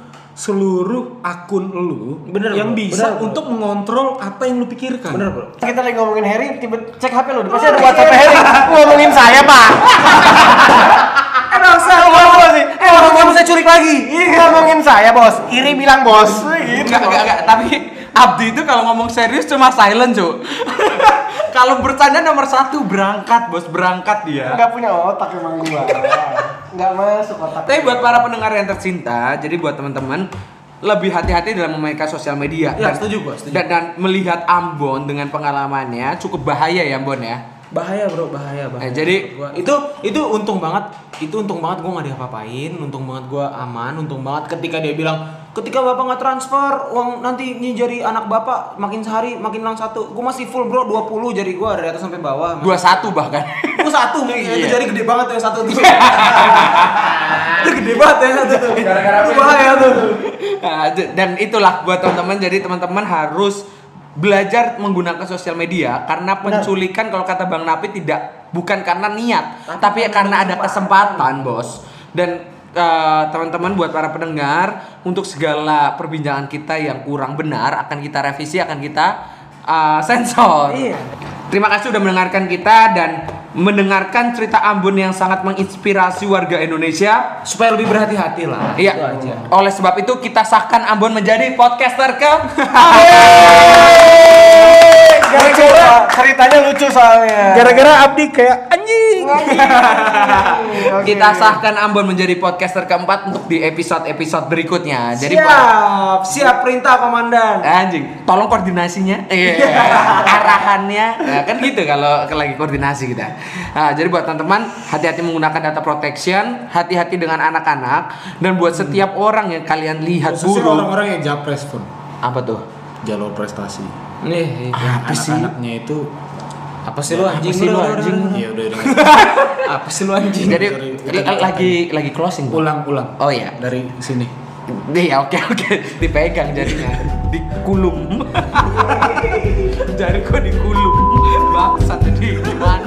seluruh akun lu Bener, yang bro. bisa Bener, bro. untuk mengontrol apa yang lu pikirkan. Bener, Bro. Kita lagi ngomongin Harry, tiba cek HP lu, pasti ada WhatsApp Harry ngomongin saya, Pak. Emang usah ngomong sih. Eh, orang kamu saya culik lagi. Ih, ngomongin saya, Bos. Iri bilang, Bos. Gitu. Enggak, enggak, enggak. Tapi Abdi itu kalau ngomong serius cuma silent, Cuk. kalau bercanda nomor satu berangkat, bos berangkat dia. Enggak punya otak emang gua. Enggak masuk otak. Tapi buat para pendengar yang tercinta, jadi buat teman-teman lebih hati-hati dalam memainkan sosial media Ya, setuju gua, setuju. Dan, dan melihat Ambon dengan pengalamannya cukup bahaya ya Ambon ya. Bahaya bro bahaya bahaya Eh, jadi- gua. itu itu untung banget itu untung banget gue nggak diapa-apain untung banget gue aman untung banget ketika dia bilang ketika bapak nggak transfer uang nanti ini jadi anak bapak makin sehari makin hilang satu. Gue masih full bro 20 jadi gue dari atas sampai bawah. Dua satu bahkan. gue satu itu Iya. jadi gede banget tuh yang satu tuh. Itu gede banget yang satu tuh. Itu bahaya tuh. Nah, dan itulah buat teman-teman jadi teman-teman harus belajar menggunakan sosial media karena penculikan kalau kata Bang Napi tidak bukan karena niat tapi, karena ada kesempatan bos. Dan eh, teman-teman buat para pendengar untuk segala perbincangan kita yang kurang benar akan kita revisi akan kita eh, sensor. Iya. terima kasih sudah mendengarkan kita dan mendengarkan cerita Ambon yang sangat menginspirasi warga Indonesia supaya lebih berhati-hati lah Iya. itu aja Oleh sebab itu kita sahkan Ambon menjadi podcaster ke Lucu, ceritanya lucu soalnya. Gara-gara Abdi kayak anjing. Oke. kita sahkan Ambon menjadi podcaster keempat untuk di episode-episode berikutnya. Jadi buat siap siap perintah komandan anjing, tolong koordinasinya, Iya. arahannya, Nah, kan gitu kalau kalau lagi koordinasi kita. Nah, jadi buat teman-teman hati-hati menggunakan data protection, hati-hati dengan anak-anak dan buat hmm. setiap hmm. orang yang kalian lihat Khususnya buruk. orang-orang yang japres pun. Apa tuh? Jalur prestasi. Nih, ah, iya. apa sih? Anak-anaknya itu apa sih ya, lu iya, anjing sih lu anjing Iya udah apa sih lu anjing? Jadi lagi lagi closing ulang ulang oh iya, dari sini. Iya oke oke. Dipegang jadinya. Dikulum. Jariku dikulum. Bangsat tadi gimana?